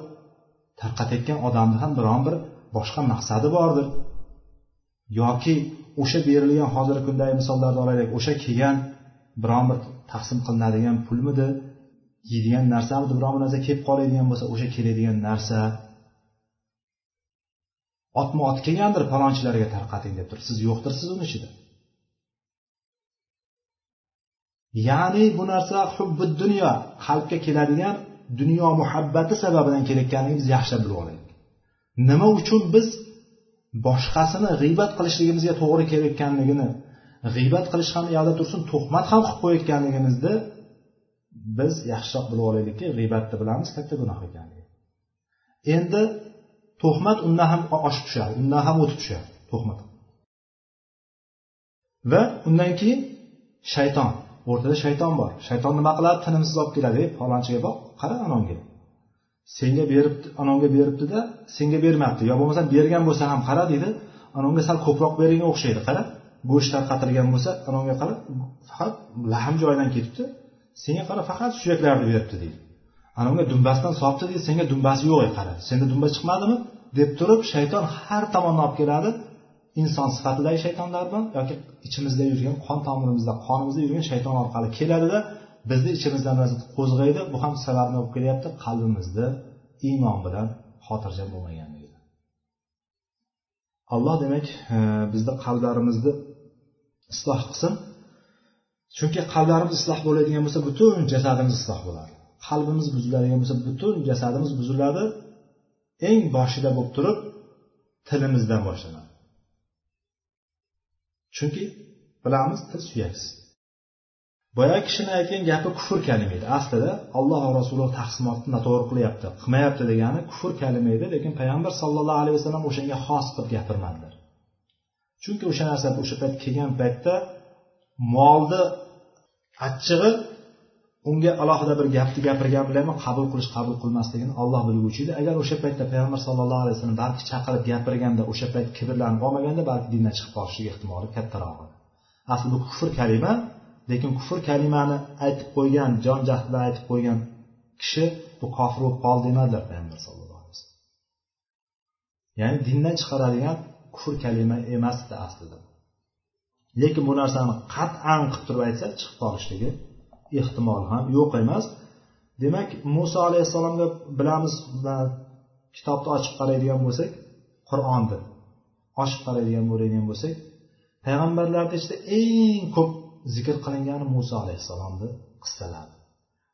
[SPEAKER 1] Tarqatayotgan odamni ham biron bir boshqa maqsadi bordir. Yoki o'sha berilgan hozirgi kundagi misollarni olaylik o'sha kelgan biron bir taqsim qilinadigan pulmidi yeydigan narsamidi biron bir narsa kelib qoladigan bo'lsa o'sha keladigan narsa otma ot kelgandir palonchilarga tarqating deb turib siz yo'qdirsiz uni ichida? Ya'ni bu narsa hubbi dunyo qalbga keladigan dunyo muhabbati sababidan kelayotganligini biz yaxshilab bilib olaylik. Nima uchun biz boshqasini g'iybat qilishligimizga to'g'ri kelayotganligini g'iybat qilish ham u yoqda tursin tuhmat ham qilib qo'yayotganligimizni biz yaxshiroq bilib olaylikki g'iybatni bilamiz katta gunoh ekanligini endi tuhmat undan ham oshib tushadi undan ham o'tib tushadi tuhmat. Va undan keyin shayton o'rtada shayton bor. Shayton nima qiladi? Tinimsiz olib keladi. Falonchiga boq qara anonga senga beribdi anonga beribdida senga bermabdi. Yo bo'lmasam bergan bo'lsa ham qara deydi anonga sal ko'proq berganga o'xshaydi qara. Go'sht tarqatilgan bo'lsa anonga qara faqat lahm joyidan ketibdi. Senga qara faqat suyaklarni beribdi deydi. Anonga dumbasidan solibdi deydi senga dumbasi yo'q qara. Senda dumba chiqmadimi? deb turib shayton har tomondan olib keladi. Inson sifatidagi shaytonlarmi yoki ichimizda yurgan qon tomirimizda qonimizda yurgan shayton orqali keladida bizni ichimizdan qo'zg'aydi. Bu ham sababni bo'lib kelyapti. Qalbimizni iymon bilan xotirjam bo'lmaganligi. Alloh demak e, bizni qalblarimizni isloh qilsin. Chunki qalblarimiz isloh bo'ladigan bo'lsa butun jasadimiz isloh bo'ladi. Qalbimiz buziladigan bo'lsa butun jasadimiz buziladi. Eng boshida bo'lib turib tilimizdan boshlanadi. Chunki bilamiz til suyaksiz boyagi kishini aytgan gapi kufr kalima edi. Aslida alloh va rasuli taqsimotni noto'g'ri qilyapti. Qilmayapti degani kufr kalima edi lekin payg'ambar sallallohu alayhi vasallam o'shanga xos qilib gapirmadilar chunki o'sha narsa o'sha payt kelgan paytda molni achchig'i unga alohida bir gapni gapirgan bilanmi qabul qilish qabul qilmasligini olloh bilguvchi edi. Agar o'sha paytda payg'ambar sallallohu alayhi vasallam balki chaqirib gapirganda o'sha payt kibrlanib olmaganda balki dindan chiqib qolishligi ehtimoli kattaroq edi. Asli bu kufr kalima lekin kufr kalimani aytib qo'ygan jon jahd bilan aytib qo'ygan kishi bu kofir bo'lib qoldi demadilar payg'ambar sallallohu alayhi vasallam. Ya'ni dindan chiqaradigan kufr kalima emasdi aslida. Lekin bu narsani qat'an qilib turib aytsa chiqib qolishligi ehtimol ham yo'q emas. Demak muso alayhissalomga bilamiz kitobni ochib qaraydigan bo'lsak qur'onni ochib qaraydigan bo'ladigan bo'lsak payg'ambarlarni ichida eng ko'p zikr qilingani muso alayhissalomni qissalari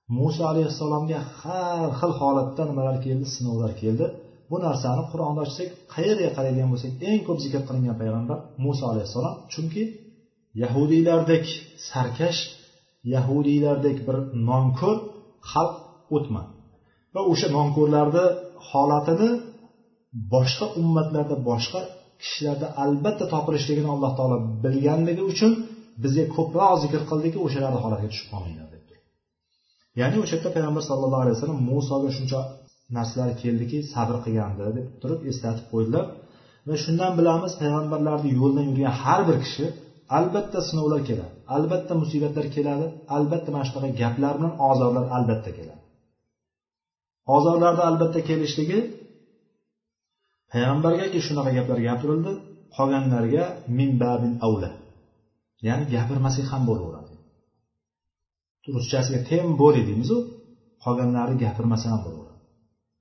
[SPEAKER 1] muso alayhissalomga har xil holatda nimalar keldi sinovlar keldi. Bu narsani qur'onda ochsak qayerga qaraydigan bo'lsak eng ko'p zikr qilingan payg'ambar muso alayhissalom. Chunki yahudiylardek sarkash yahudiylardek bir nonko'r xalq o'tma va o'sha nonko'rlarni holatini boshqa ummatlarda boshqa kishilarda albatta topilishligini alloh taolo bilganligi uchun bizga ko'proq zikr qildiki o'shalarni holatiga tushib qolmanglar deb ya'ni o'sha yerda payg'ambar sallallohu alayhi vasallam musoga shuncha narsalar keldiki sabr qilgandi deb turib eslatib qo'ydilar. Va shundan bilamiz payg'ambarlarni yo'lidan yurgan har bir kishi albatta sinovlar keladi albatta musibatlar keladi albatta mana shunaqa gaplar bilan ozorlar albatta keladi. Ozorlarni albatta kelishligi payg'ambargaki shunaqa gaplar gapirildi qolganlarga min babin avla ya'ni gapirmasak ham bo'laveradi. Ruschasiga tem bori deymizu qolganlari gapirmasa ham bo'laveradi.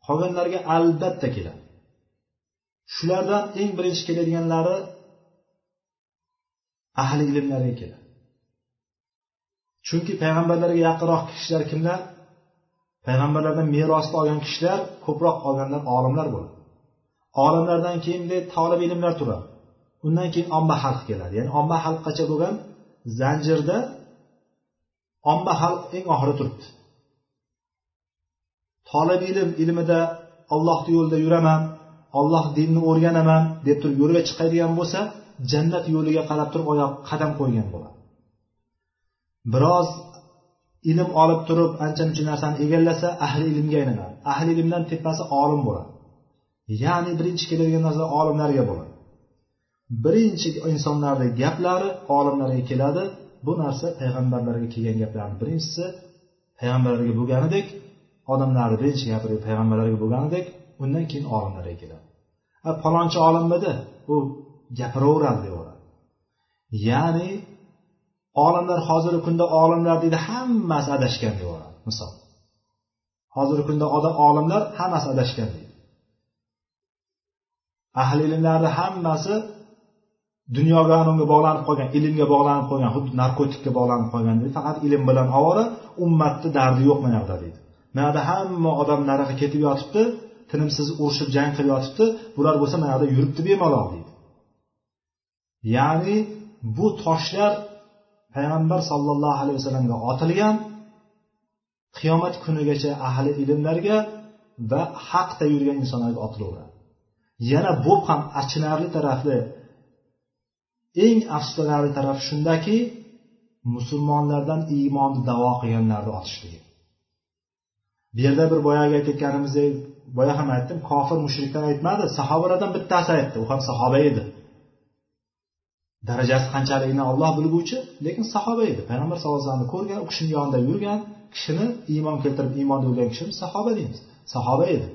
[SPEAKER 1] Qolganlarga albatta keladi. Shulardan eng birinchi keladiganlari ahli ilmlarga keladi. Chunki payg'ambarlarga yaqinroq kishilar kimlar? Payg'ambarlardan merosni olgan kishilar ko'proq olganlar olimlar bo'ladi. Olimlardan keyin talab ilmlar turadi. Undan keyin omma xalq keladi. Ya'ni omma xalqqacha bo'lgan? Zanjirda omma xalq eng oxirida turibdi. Tolib ilm ilmida ollohni yo'lida yuraman olloh dinni o'rganaman deb turib yo'lga chiqadigan bo'lsa jannat yo'liga qarab turib oyoq qadam qo'ygan bo'ladi. Biroz ilm olib turib ancha muncha narsani egallasa ahli ilmga aylanadi. Ahli ilmdan tepasi olim bo'ladi. Ya'ni birinchi keladigan narsa olimlarga bo'ladi. Birinchi insonlarni gaplari olimlarga keladi. Bu narsa payg'ambarlarga kelgan gaplarni birinchisi. Payg'ambarlarga bo'lganidek odamlarni birinchi gapirib payg'ambarlarga bo'lganidek undan keyin olimlarga keladi. Palonchi olimmidi u gapiraveradi deyaveradi ya'ni olimlar hozirgi kunda olimlar deydi hammasi adashgan deyaveradi misol. Hozirgi kunda olimlar hammasi adashgan deydi. Ahli ilmlarni hammasi dunyoga unga bog'lanib qolgan ilmga bog'lanib qolgan xuddi narkotikka bog'lanib qolgan deydi faqat ilm bilan ovora ummatni dardi yo'q mana yoqda deydi mana yoqda hamma odam nariga ketib yotibdi tinimsiz urushib jang qilib yotibdi. Bular bo'lsa mana yoqda yuribdi bemalol deydi ya'ni bu toshlar payg'ambar sollallohu alayhi vasallamga otilgan qiyomat kunigacha ahli ilmlarga va haqda yurgan insonlarga otilaveradi. Yana bu ham achinarli tarafi eng afsuslanarli taraf shundaki musulmonlardan iymonni davo qilganlarni otishligi. Bu yerda bir boyagi aytayotganimizdek boya ham aytdim kofir mushrikdan aytmadi sahobalardan bittasi aytdi. U ham sahoba edi. Darajasi qanchaligini olloh bilguvchi lekin sahoba edi. Payg'ambar sallallohu alayhi vasallamni ko'rgan u kishini yonida yurgan kishini iymon keltirib iymonda o'lgan kishini sahoba deymiz. Sahoba edi.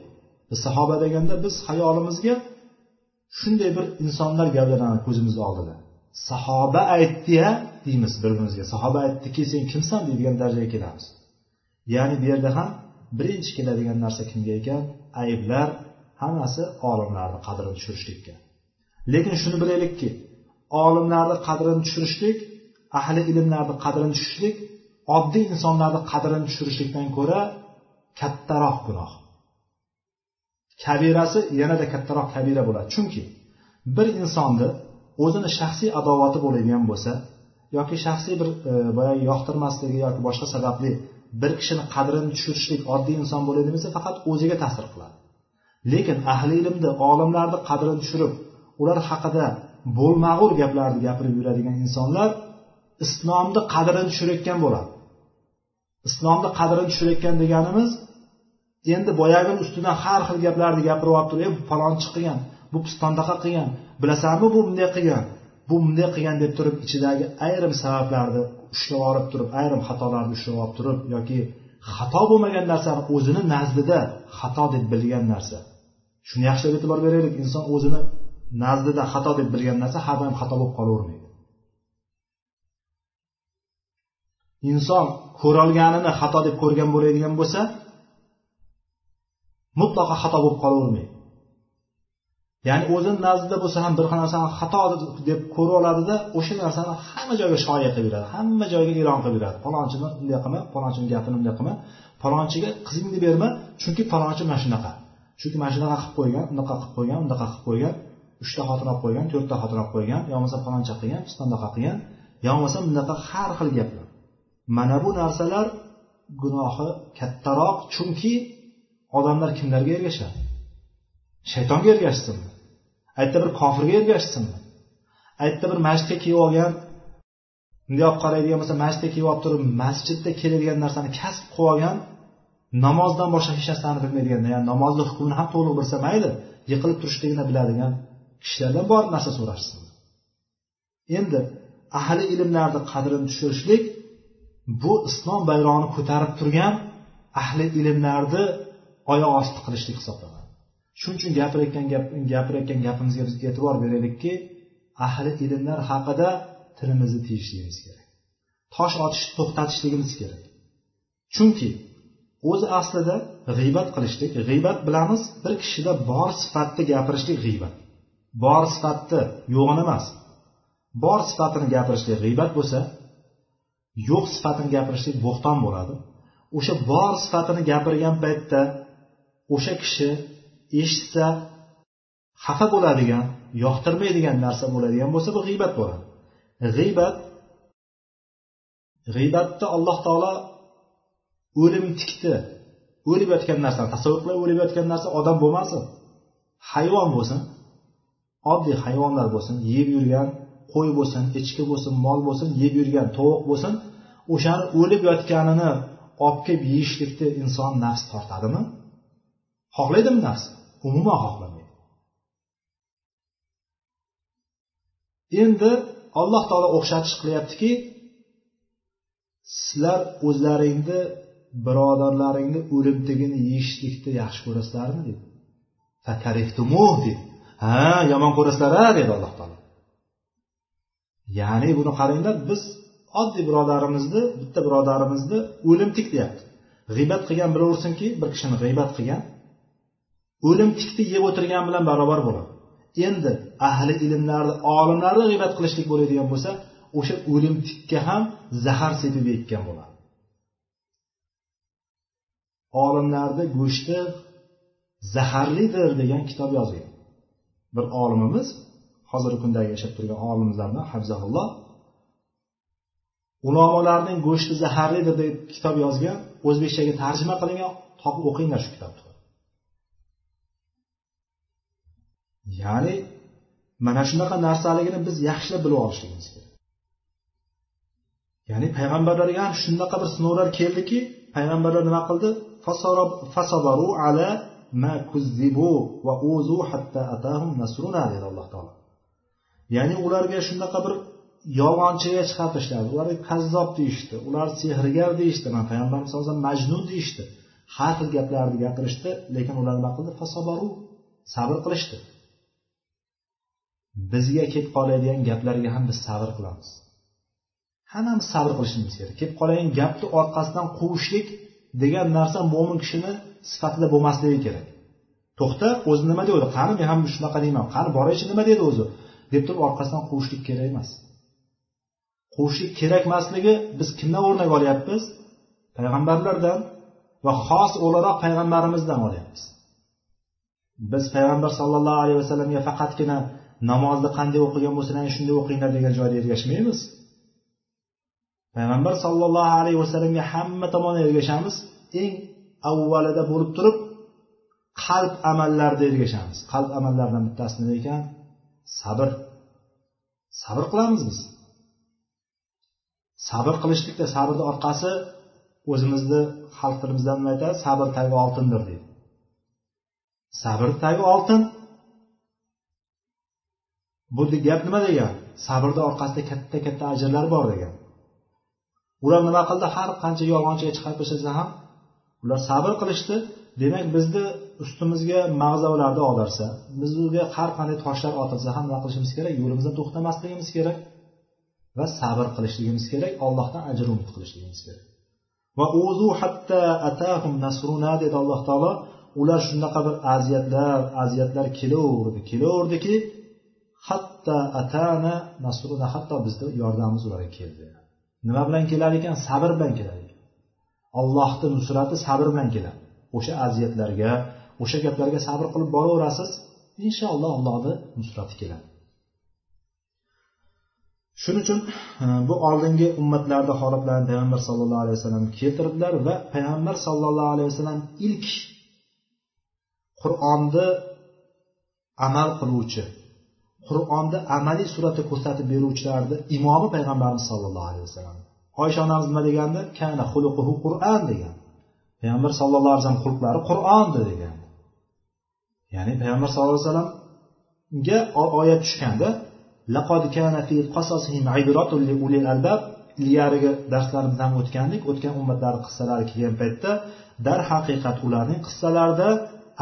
[SPEAKER 1] Biz sahoba deganda biz hayolimizga shunday bir insonlar gavdalanadi ko'zimizni oldida sahoba aytdiya deymiz bir birimizga sahoba aytdiki sen kimsan deydigan darajaga kelamiz. Ya'ni bu yerda ham birinchi keladigan narsa kimga ekan? Ayblar hammasi olimlarni qadrini tushirishlikka lekin shuni bilaylikki olimlarni qadrini tushirishlik ahli ilmlarni qadrini tushirishlik oddiy insonlarni qadrini tushirishlikdan ko'ra kattaroq gunoh. Kabirasi yanada kattaroq kabira bo'ladi. Chunki bir insonni o'zini shaxsiy adovati bo'ladigan bo'lsa yoki shaxsiy bir e, boyagi yoqtirmasligi yoki boshqa sababli bir kishini qadrini tushirishlik oddiy inson bo'ladigan bo'lsa faqat o'ziga ta'sir qiladi. Lekin ahli ilmni olimlarni qadrini tushirib ular haqida bo'lmag'ur gaplarni gapirib yuradigan insonlar islomni qadrini tushirayotgan bo'ladi. Islomni qadrini tushirayotgan deganimiz endi boyagini ustidan har xil gaplarni gapirib olib turib bu palonchi qilgan bu pistondaqa qilgan bilasanmi bu bunday qilgan bu bunday qilgan deb turib ichidagi ayrim sabablarni ushlab olib turib ayrim xatolarni ushlab olib turib yoki xato bo'lmagan narsani o'zini nazdida xato deb bilgan narsa. Shuni yaxshilab e'tibor beraylik inson o'zini nazdida xato deb bilgan narsa har doim xato bo'lib qolavermaydi. Inson ko'rolganini xato deb ko'rgan bo'ladigan bo'lsa mutlaqo xato bo'lib qolavermaydi. Ya'ni o'zini nazdida bo'lsa ham bir narsani xato deb ko'rib oladida o'sha narsani hamma joyga shoya qilib yuradi hamma joyga e'lon qilib yuradi. Palonchini bunday qilma palonchini gapini bunday qilma. Falonchiga qizingni berma chunki falonchi mana shunaqa. Chunki mana shunaqa qilib qo'ygan unaqa qilib qo'ygan bunaqa qilib qo'ygan uchta xotin olib qo'ygan to'rtta xotin olib qo'ygan yo bo'lmasa faloncha qilgan pistondaqa qilgan yo bo'lmasa bunaqa har xil gaplar. Mana bu narsalar gunohi kattaroq chunki odamlar kimlarga ergashadi? Shaytonga ergashsinmi? Aytda bir kofirga ergashsinmi? Aytda bir masjidga kelib olgan bundoq qaraydigan bo'lsa masjidga kelib olib turib masjidda keladigan narsani kasb qilib olgan namozdan boshqa hech narsani bilmaydigan ya'ni namozni hukmini ham to'liq bilsa mayli yiqilib turishligini biladigan kishilardan borib narsa so'rashsin. Endi ahli ilmlarni qadrini tushirishlik bu islom bayrog'ini ko'tarib turgan ahli ilmlarni oyoq osti qilishlik hisoblanadi. Shuning uchun gapirayotgan gap gapirayotgan gapimizga biz e'tibor beraylikki ahli ilmlar haqida tilimizni tiyishligimiz kerak. Tosh otishni to'xtatishligimiz kerak. Chunki o'zi aslida g'iybat qilishlik g'iybat bilamiz bir kishida bor sifatni gapirishlik g'iybat. Bor sifatni yo'g'ini emas. Bor sifatini gapirishlik g'iybat bo'lsa yo'q sifatini gapirishlik bo'xton bo'ladi. O'sha bor sifatini gapirgan paytda o'sha kishi eshitsa xafa bo'ladigan yoqtirmaydigan narsa bo'ladigan bo'lsa bu g'iybat bo'ladi. G'iybat g'iybatda alloh taolo o'lim tikdi. O'lib yotgan narsani tasavvur qilib o'lib yotgan narsa odam bo'lmasin hayvon bo'lsin oddiy hayvonlar bo'lsin yeb yurgan qo'y bo'lsin echki bo'lsin mol bo'lsin yeb yurgan tovuq bo'lsin o'shani o'lib yotganini olib kelib yeyishlikni inson nafs tortadimi? Xohlaydimi nafs? Umuman xohlamaydi. Endi alloh taolo o'xshatish qilyaptiki sizlar o'zlaringni birodarlaringni o'limtigini yeyishlikni yaxshi ko'rasizlarmi dedi dedi ha yomon ko'rasizlar a dedi alloh taolo. Ya'ni buni qaranglar biz oddiy birodarimizni bitta birodarimizni o'limtik deyapti. G'iybat qilgan bilaversinki bir kishini g'iybat qilgan o'lim o'limtikni yeb o'tirgan bilan barobar bo'ladi endi ahli ilmlarni olimlarni g'iybat qilishlik bo'ladigan bo'lsa o'sha o'lim tikka ham zahar sepib ekkan bo'ladi. Olimlarni go'shti zaharlidir degan kitob yozgan bir olimimiz hozirgi kundagi yashab turgan olimimizlardan habzahulloh ulamolarning go'shti zaharlidir deb kitob yozgan o'zbekchaga tarjima qilingan topib o'qinglar shu kitobni. Ya'ni mana shunaqa narsaligini biz yaxshilab bilib olishligimiz kerak. Ya'ni payg'ambarlarga ham shunaqa bir sinovlar keldiki payg'ambarlar nima qildi? Fasabaru ala ma kuzzibu va uzu hatta atahum nasruna dedi alloh taolo. Ya'ni ularga shunaqa bir yolg'onchiga chiqarib ularga kazzob deyishdi ular sehrgar deyishdi mana payg'ambarimiz alayhisalom majnun deyishdi. Har xil gaplarni gapirishdi lekin ular nima qildi? Fasobaru sabr qilishdi. Bizga kelib qoladigan gaplarga ham biz sabr qilamiz. Hammamiz sabr qilishimiz kerak. Kelib qoladigan gapni orqasidan quvishlik degan narsa mo'min kishini sifatida bo'lmasligi kerak. To'xta o'zi nima deydi? Qani men ham shunaqa deyman. Qani boraychi nima deydi o'zi? Deb turib orqasidan quvishlik kerak emas. Quvishlik kerak emasligi biz kimdan o'rnak olyapmiz? Payg'ambarlardan va xos o'laroq payg'ambarimizdan olyapmiz. Biz payg'ambar sallallohu alayhi vasallamga faqatgina namozni qanday o'qigan bo'lsanglar ana shunday o'qinglar degan joyda ergashmaymiz payg'ambar sollallohu alayhi vasallamga hamma tomondan ergashamiz. Eng avvalida bo'lib turib qalb amallarida ergashamiz. Qalb amallaridan bittasi nima ekan? Sabr. Sabr qilamiz biz. Sabr qilishlikda sabrni orqasi o'zimizni xalq tilimizda nima aytadi? Sabr tagi oltindir deydi. Sabr tagi oltin. Bu gap nima degan? Sabrni orqasida katta katta ajrlar bor degan. Ular nima qildi? Har qancha yolg'onchiga chiqarib tashlasa ham ular sabr qilishdi. Demak bizni ustimizga mag'zavlarni og'darsa bizga har qanday toshlar otilsa ham nima qilishimiz kerak? Yo'limizdan to'xtamasligimiz kerak va sabr qilishligimiz kerak allohdan ajr umid qilishligimiz kerak. Va uzu hatta atahum nasruna dedi alloh taolo. Ular shunaqa bir aziyatlar aziyatlar kelaverdi kelaverdiki hatta atana nasruna hatto bizni yordamimiz ularga keldi. Nima bilan kelar ekan? Sabr bilan kelar ekan. Allohni nusrati sabr bilan keladi. O'sha aziyatlarga o'sha gaplarga sabr qilib boraverasiz inshaalloh allohni nusrati keladi. Shuning uchun e, bu oldingi ummatlarni holatlarini payg'ambar sallallohu alayhi vasallam keltirdilar va payg'ambar sallallohu alayhi vasallam ilk qur'onni amal qiluvchi qur'onda amaliy suratda ko'rsatib beruvchilarni imomi payg'ambarimiz sollallohu alayhi vasallam. Oysha onamiz nima degandi kana xuluquhu qur'an degan. Payg'ambar sallallohu alayhi vasallam xulqlari qur'ondi degan. Ya'ni payg'ambar sallallohu alayhi vasallamga oyat tushganda laqad kana fi qasasihim ibratun li ulil albab ilgarigi darslarimizdan o'tgandik o'tgan ummatlar qissalari kelgan paytda darhaqiqat ularning qissalarida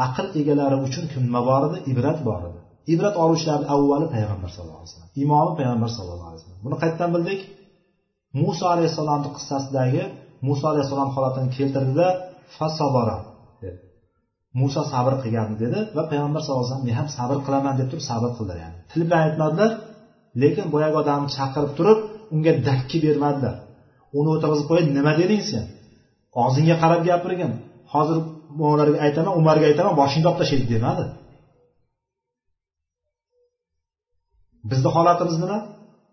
[SPEAKER 1] aql egalari uchun nima bor edi ibrat bor edi. Ibrat oluvchilarni avvali payg'ambar sallallohu alayhi vasallam imomi payg'ambar sallallohu alayhi vasallam. Buni qayerdan bildik? Muso alayhissalomni qissasidagi muso alayhissalom holatini keltirdida fasobora dedi. Muso sabr qilgan dedi va payg'ambar sallallohu alayhi vasallam men ham sabr qilaman deb turib sabr qildilar ya'ni. Til bilan aytmadilar lekin boyagi odamni chaqirib turib unga dakki bermadilar. Uni o'tirg'izib qo'yib nima deding sen? Og'zingga qarab gapirgin. Hozir ularga aytaman umarga aytaman boshingni olib tashlaydi demadi. Bizni holatimiz nima?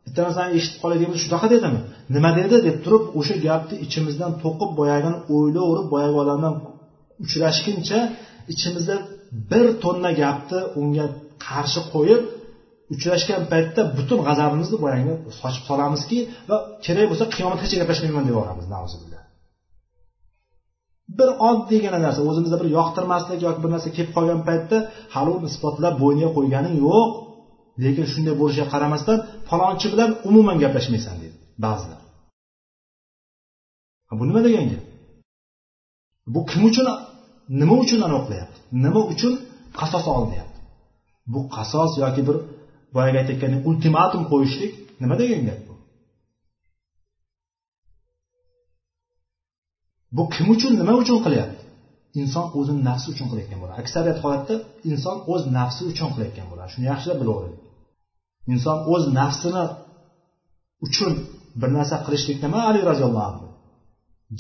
[SPEAKER 1] Bitta narsani eshitib qoladiganmiz shunaqa dedimi? Nima dedi? deb turib o'sha gapni ichimizdan to'qib boyagini o'ylaverib boyagi odamdan uchrashguncha ichimizda bir tonna gapni unga qarshi qo'yib uchrashgan paytda butun g'azabimizni boyagi sochib solamizki va kerak bo'lsa qiyomatgacha gaplashmayman deb yuboramiz bir oddiygina narsa o'zimizda bir yoqtirmaslik yoki bir narsa kelib qolgan paytda hali uni isbotlab bo'yniga qo'yganing yo'q. Lekin shunday bo'lishiga qaramasdan falonchi bilan umuman gaplashmaysan deydi ba'zilar. Bu nima degan gap? Bu kim uchun nima uchun anavi qilyapti nima uchun qasos olinyapti bu qasos yoki bir boyagi aytayotgandek ultimatum qo'yishlik nima degan gap bu? Bu kim uchun nima uchun qilyapti? Inson o'zini nafsi uchun qilayotgan bo'ladi. Aksariyat holatda inson o'z nafsi uchun qilayotgan bo'ladi. Shuni yaxshilab bilaveraylik inson o'z nafsini uchun bir narsa qilishlik nima ali roziyallohu anhu?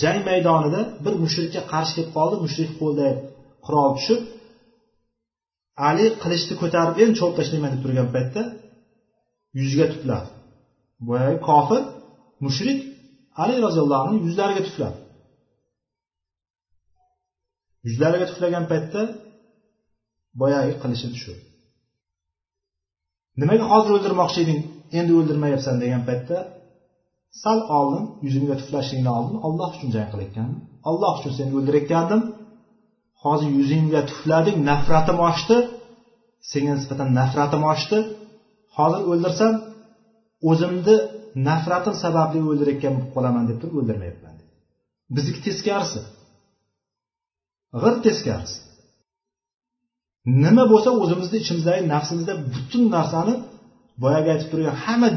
[SPEAKER 1] Jang maydonida bir mushrikka qarshi kelib qoldi mushrik qo'lida qurol tushib ali qilichni ko'tarib endi chopib tashlayman deb turgan paytda yuziga tufladi. Boyagi kofir mushrik ali roziyallohu anhu yuzlariga tufladi. Yuzlariga tuflagan paytda boyagi qilichi tushirdi. Nimaga hozir o'ldirmoqchi eding? Endi o'ldirmayapsan degan paytda sal oldin yuzingga tuflashingdan oldin olloh uchun jang qilayotgan olloh uchun seni o'ldirayotgandim. Hozir yuzingga tuflading nafratim oshdi. Senga nisbatan nafratim oshdi. Hozir o'ldirsam o'zimni nafratim sababli o'ldirayotgan bo'lib qolaman deb turib o'ldirmayapman bizniki teskarisi. G'ir teskarisi. Nima bo'lsa o'zimizni ichimizdagi nafsimizda butun narsani boyagi aytib turgan hamma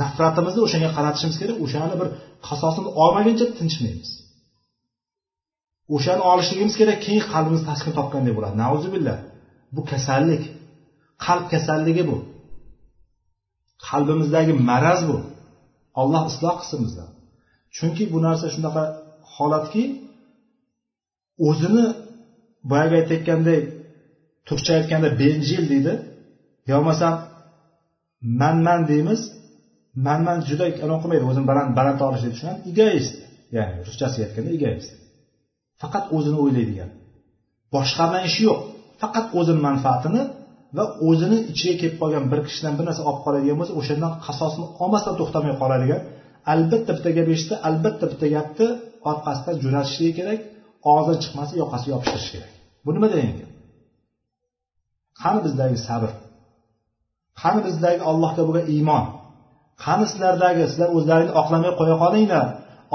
[SPEAKER 1] nafratimizni o'shanga qaratishimiz kerak. O'shani bir qasosini olmaguncha tinchmaymiz. O'shani olishligimiz kerak keyin qalbimiz taskin topganday bo'ladi. Nauzubillah bu kasallik. Qalb kasalligi bu. Qalbimizdagi maraz bu. Olloh isloh qilsin bizlarni chunki bu narsa shunaqa holatki o'zini boyagi aytayotgandek turkcha aytganda benjil deydi. Yo bo'lmasam manman deymiz. Manman juda anaqa qilmaydi o'zini baland baland olish deb tushunadi. Egoist. Ya'ni ruschasiga aytganda egoist. Faqat o'zini o'ylaydigan. Boshqa bilan ishi yo'q. Faqat o'zini manfaatini va o'zini ichiga kelib qolgan bir kishidan bir narsa olib qoladigan bo'lsa o'shandan qasosni olmasdan to'xtamay qoladigan. Albatta bitta gap eshitsa albatta bitta gapni orqasidan jo'natishligi kerak og'zidan chiqmasa yoqasiga yopishtirish kerak. Bu nima degan gap qani bizdagi sabr? Qani bizdagi allohga bo'lgan iymon? Qani sizlardagi sizlar o'zlaringni oqlamay qo'ya qolinglar?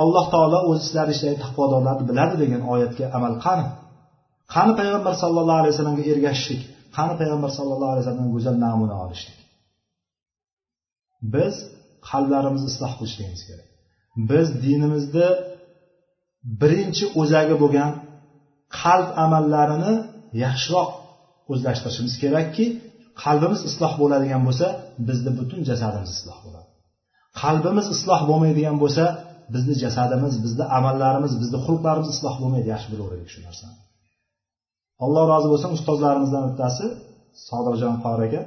[SPEAKER 1] Alloh taolo o'zi sizlarni ichidagi taqvodorlarni biladi degan oyatga amal qani? Qani payg'ambar sallallohu alayhi vasallamga ergashishlik? Qani payg'ambar sallallohu alayhi vasallamdan go'zal namuna olishlik? Biz qalblarimizni isloh qilishligimiz kerak. Biz dinimizni birinchi o'zagi bo'lgan qalb amallarini yaxshiroq o'zlashtirishimiz kerakki qalbimiz isloh bo'ladigan bo'lsa bizni butun jasadimiz isloh bo'ladi. Qalbimiz isloh bo'lmaydigan bo'lsa bizni jasadimiz bizni amallarimiz bizni xulqlarimiz isloh bo'lmaydi. Yaxshi bilaveraylik shu narsani. Alloh rozi bo'lsin ustozlarimizdan bittasi sodirjon qori aka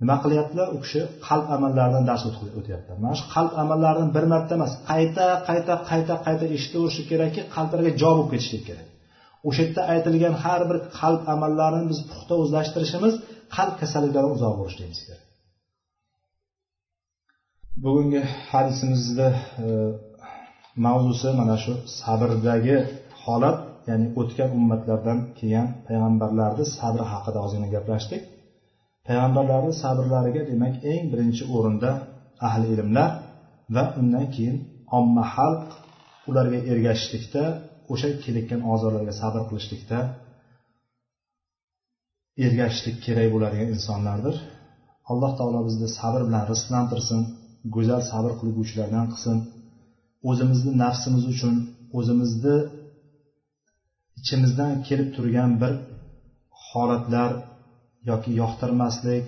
[SPEAKER 1] nima qilyaptilar? U kishi qalb amallaridan dars o'tyaptilar. Mana shu qalb amallarini bir marta emas qayta qayta qayta qayta eshitaverishi kerakki qalblarga jo bo'lib ketishlik kerak. O'sha yerda aytilgan har bir qalb amallarini biz puxta o'zlashtirishimiz qalb kasalliklaridan uzoq bo'lishligimiz kerak bugungi hadisimizni e, mavzusi mana shu sabrdagi holat ya'ni o'tgan ummatlardan kelgan payg'ambarlarni sabri haqida ozgina gaplashdik. Payg'ambarlarni sabrlariga demak eng birinchi o'rinda ahli ilmlar va undan keyin omma xalq ularga ergashishlikda o'sha kelayotgan ozorlarga sabr qilishlikda ergashishlik kerak bo'ladigan insonlardir. Alloh taolo bizni sabr bilan rizqlantirsin go'zal sabr qilguvchilardan qilsin. O'zimizni nafsimiz uchun o'zimizni ichimizdan kelib turgan bir holatlar yoki yoqtirmaslik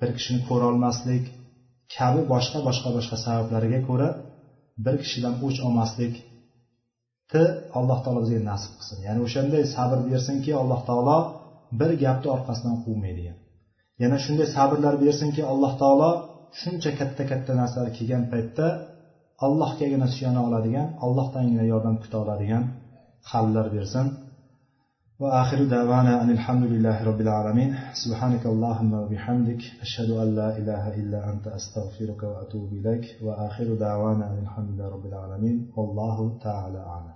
[SPEAKER 1] bir kishini ko'rolmaslik kabi boshqa boshqa boshqa sabablarga ko'ra bir kishidan o'ch olmaslik alloh taolo bizga nasib qilsin ya'ni o'shanday sabr bersinki alloh taolo bir gapni orqasidan quvmaydigan yana shunday sabrlar bersinki alloh taolo shuncha katta katta narsalar kelgan paytda allohgagina suyana oladigan allohdangina yordam kuta oladigan qalblar bersin وآخر دعوانا أن الحمد لله رب العالمين سبحانك اللهم وبحمدك أشهد أن لا إله إلا أنت أستغفرك وأتوب إليك وآخر دعوانا أن الحمد لله رب العالمين والله تعالى أعلم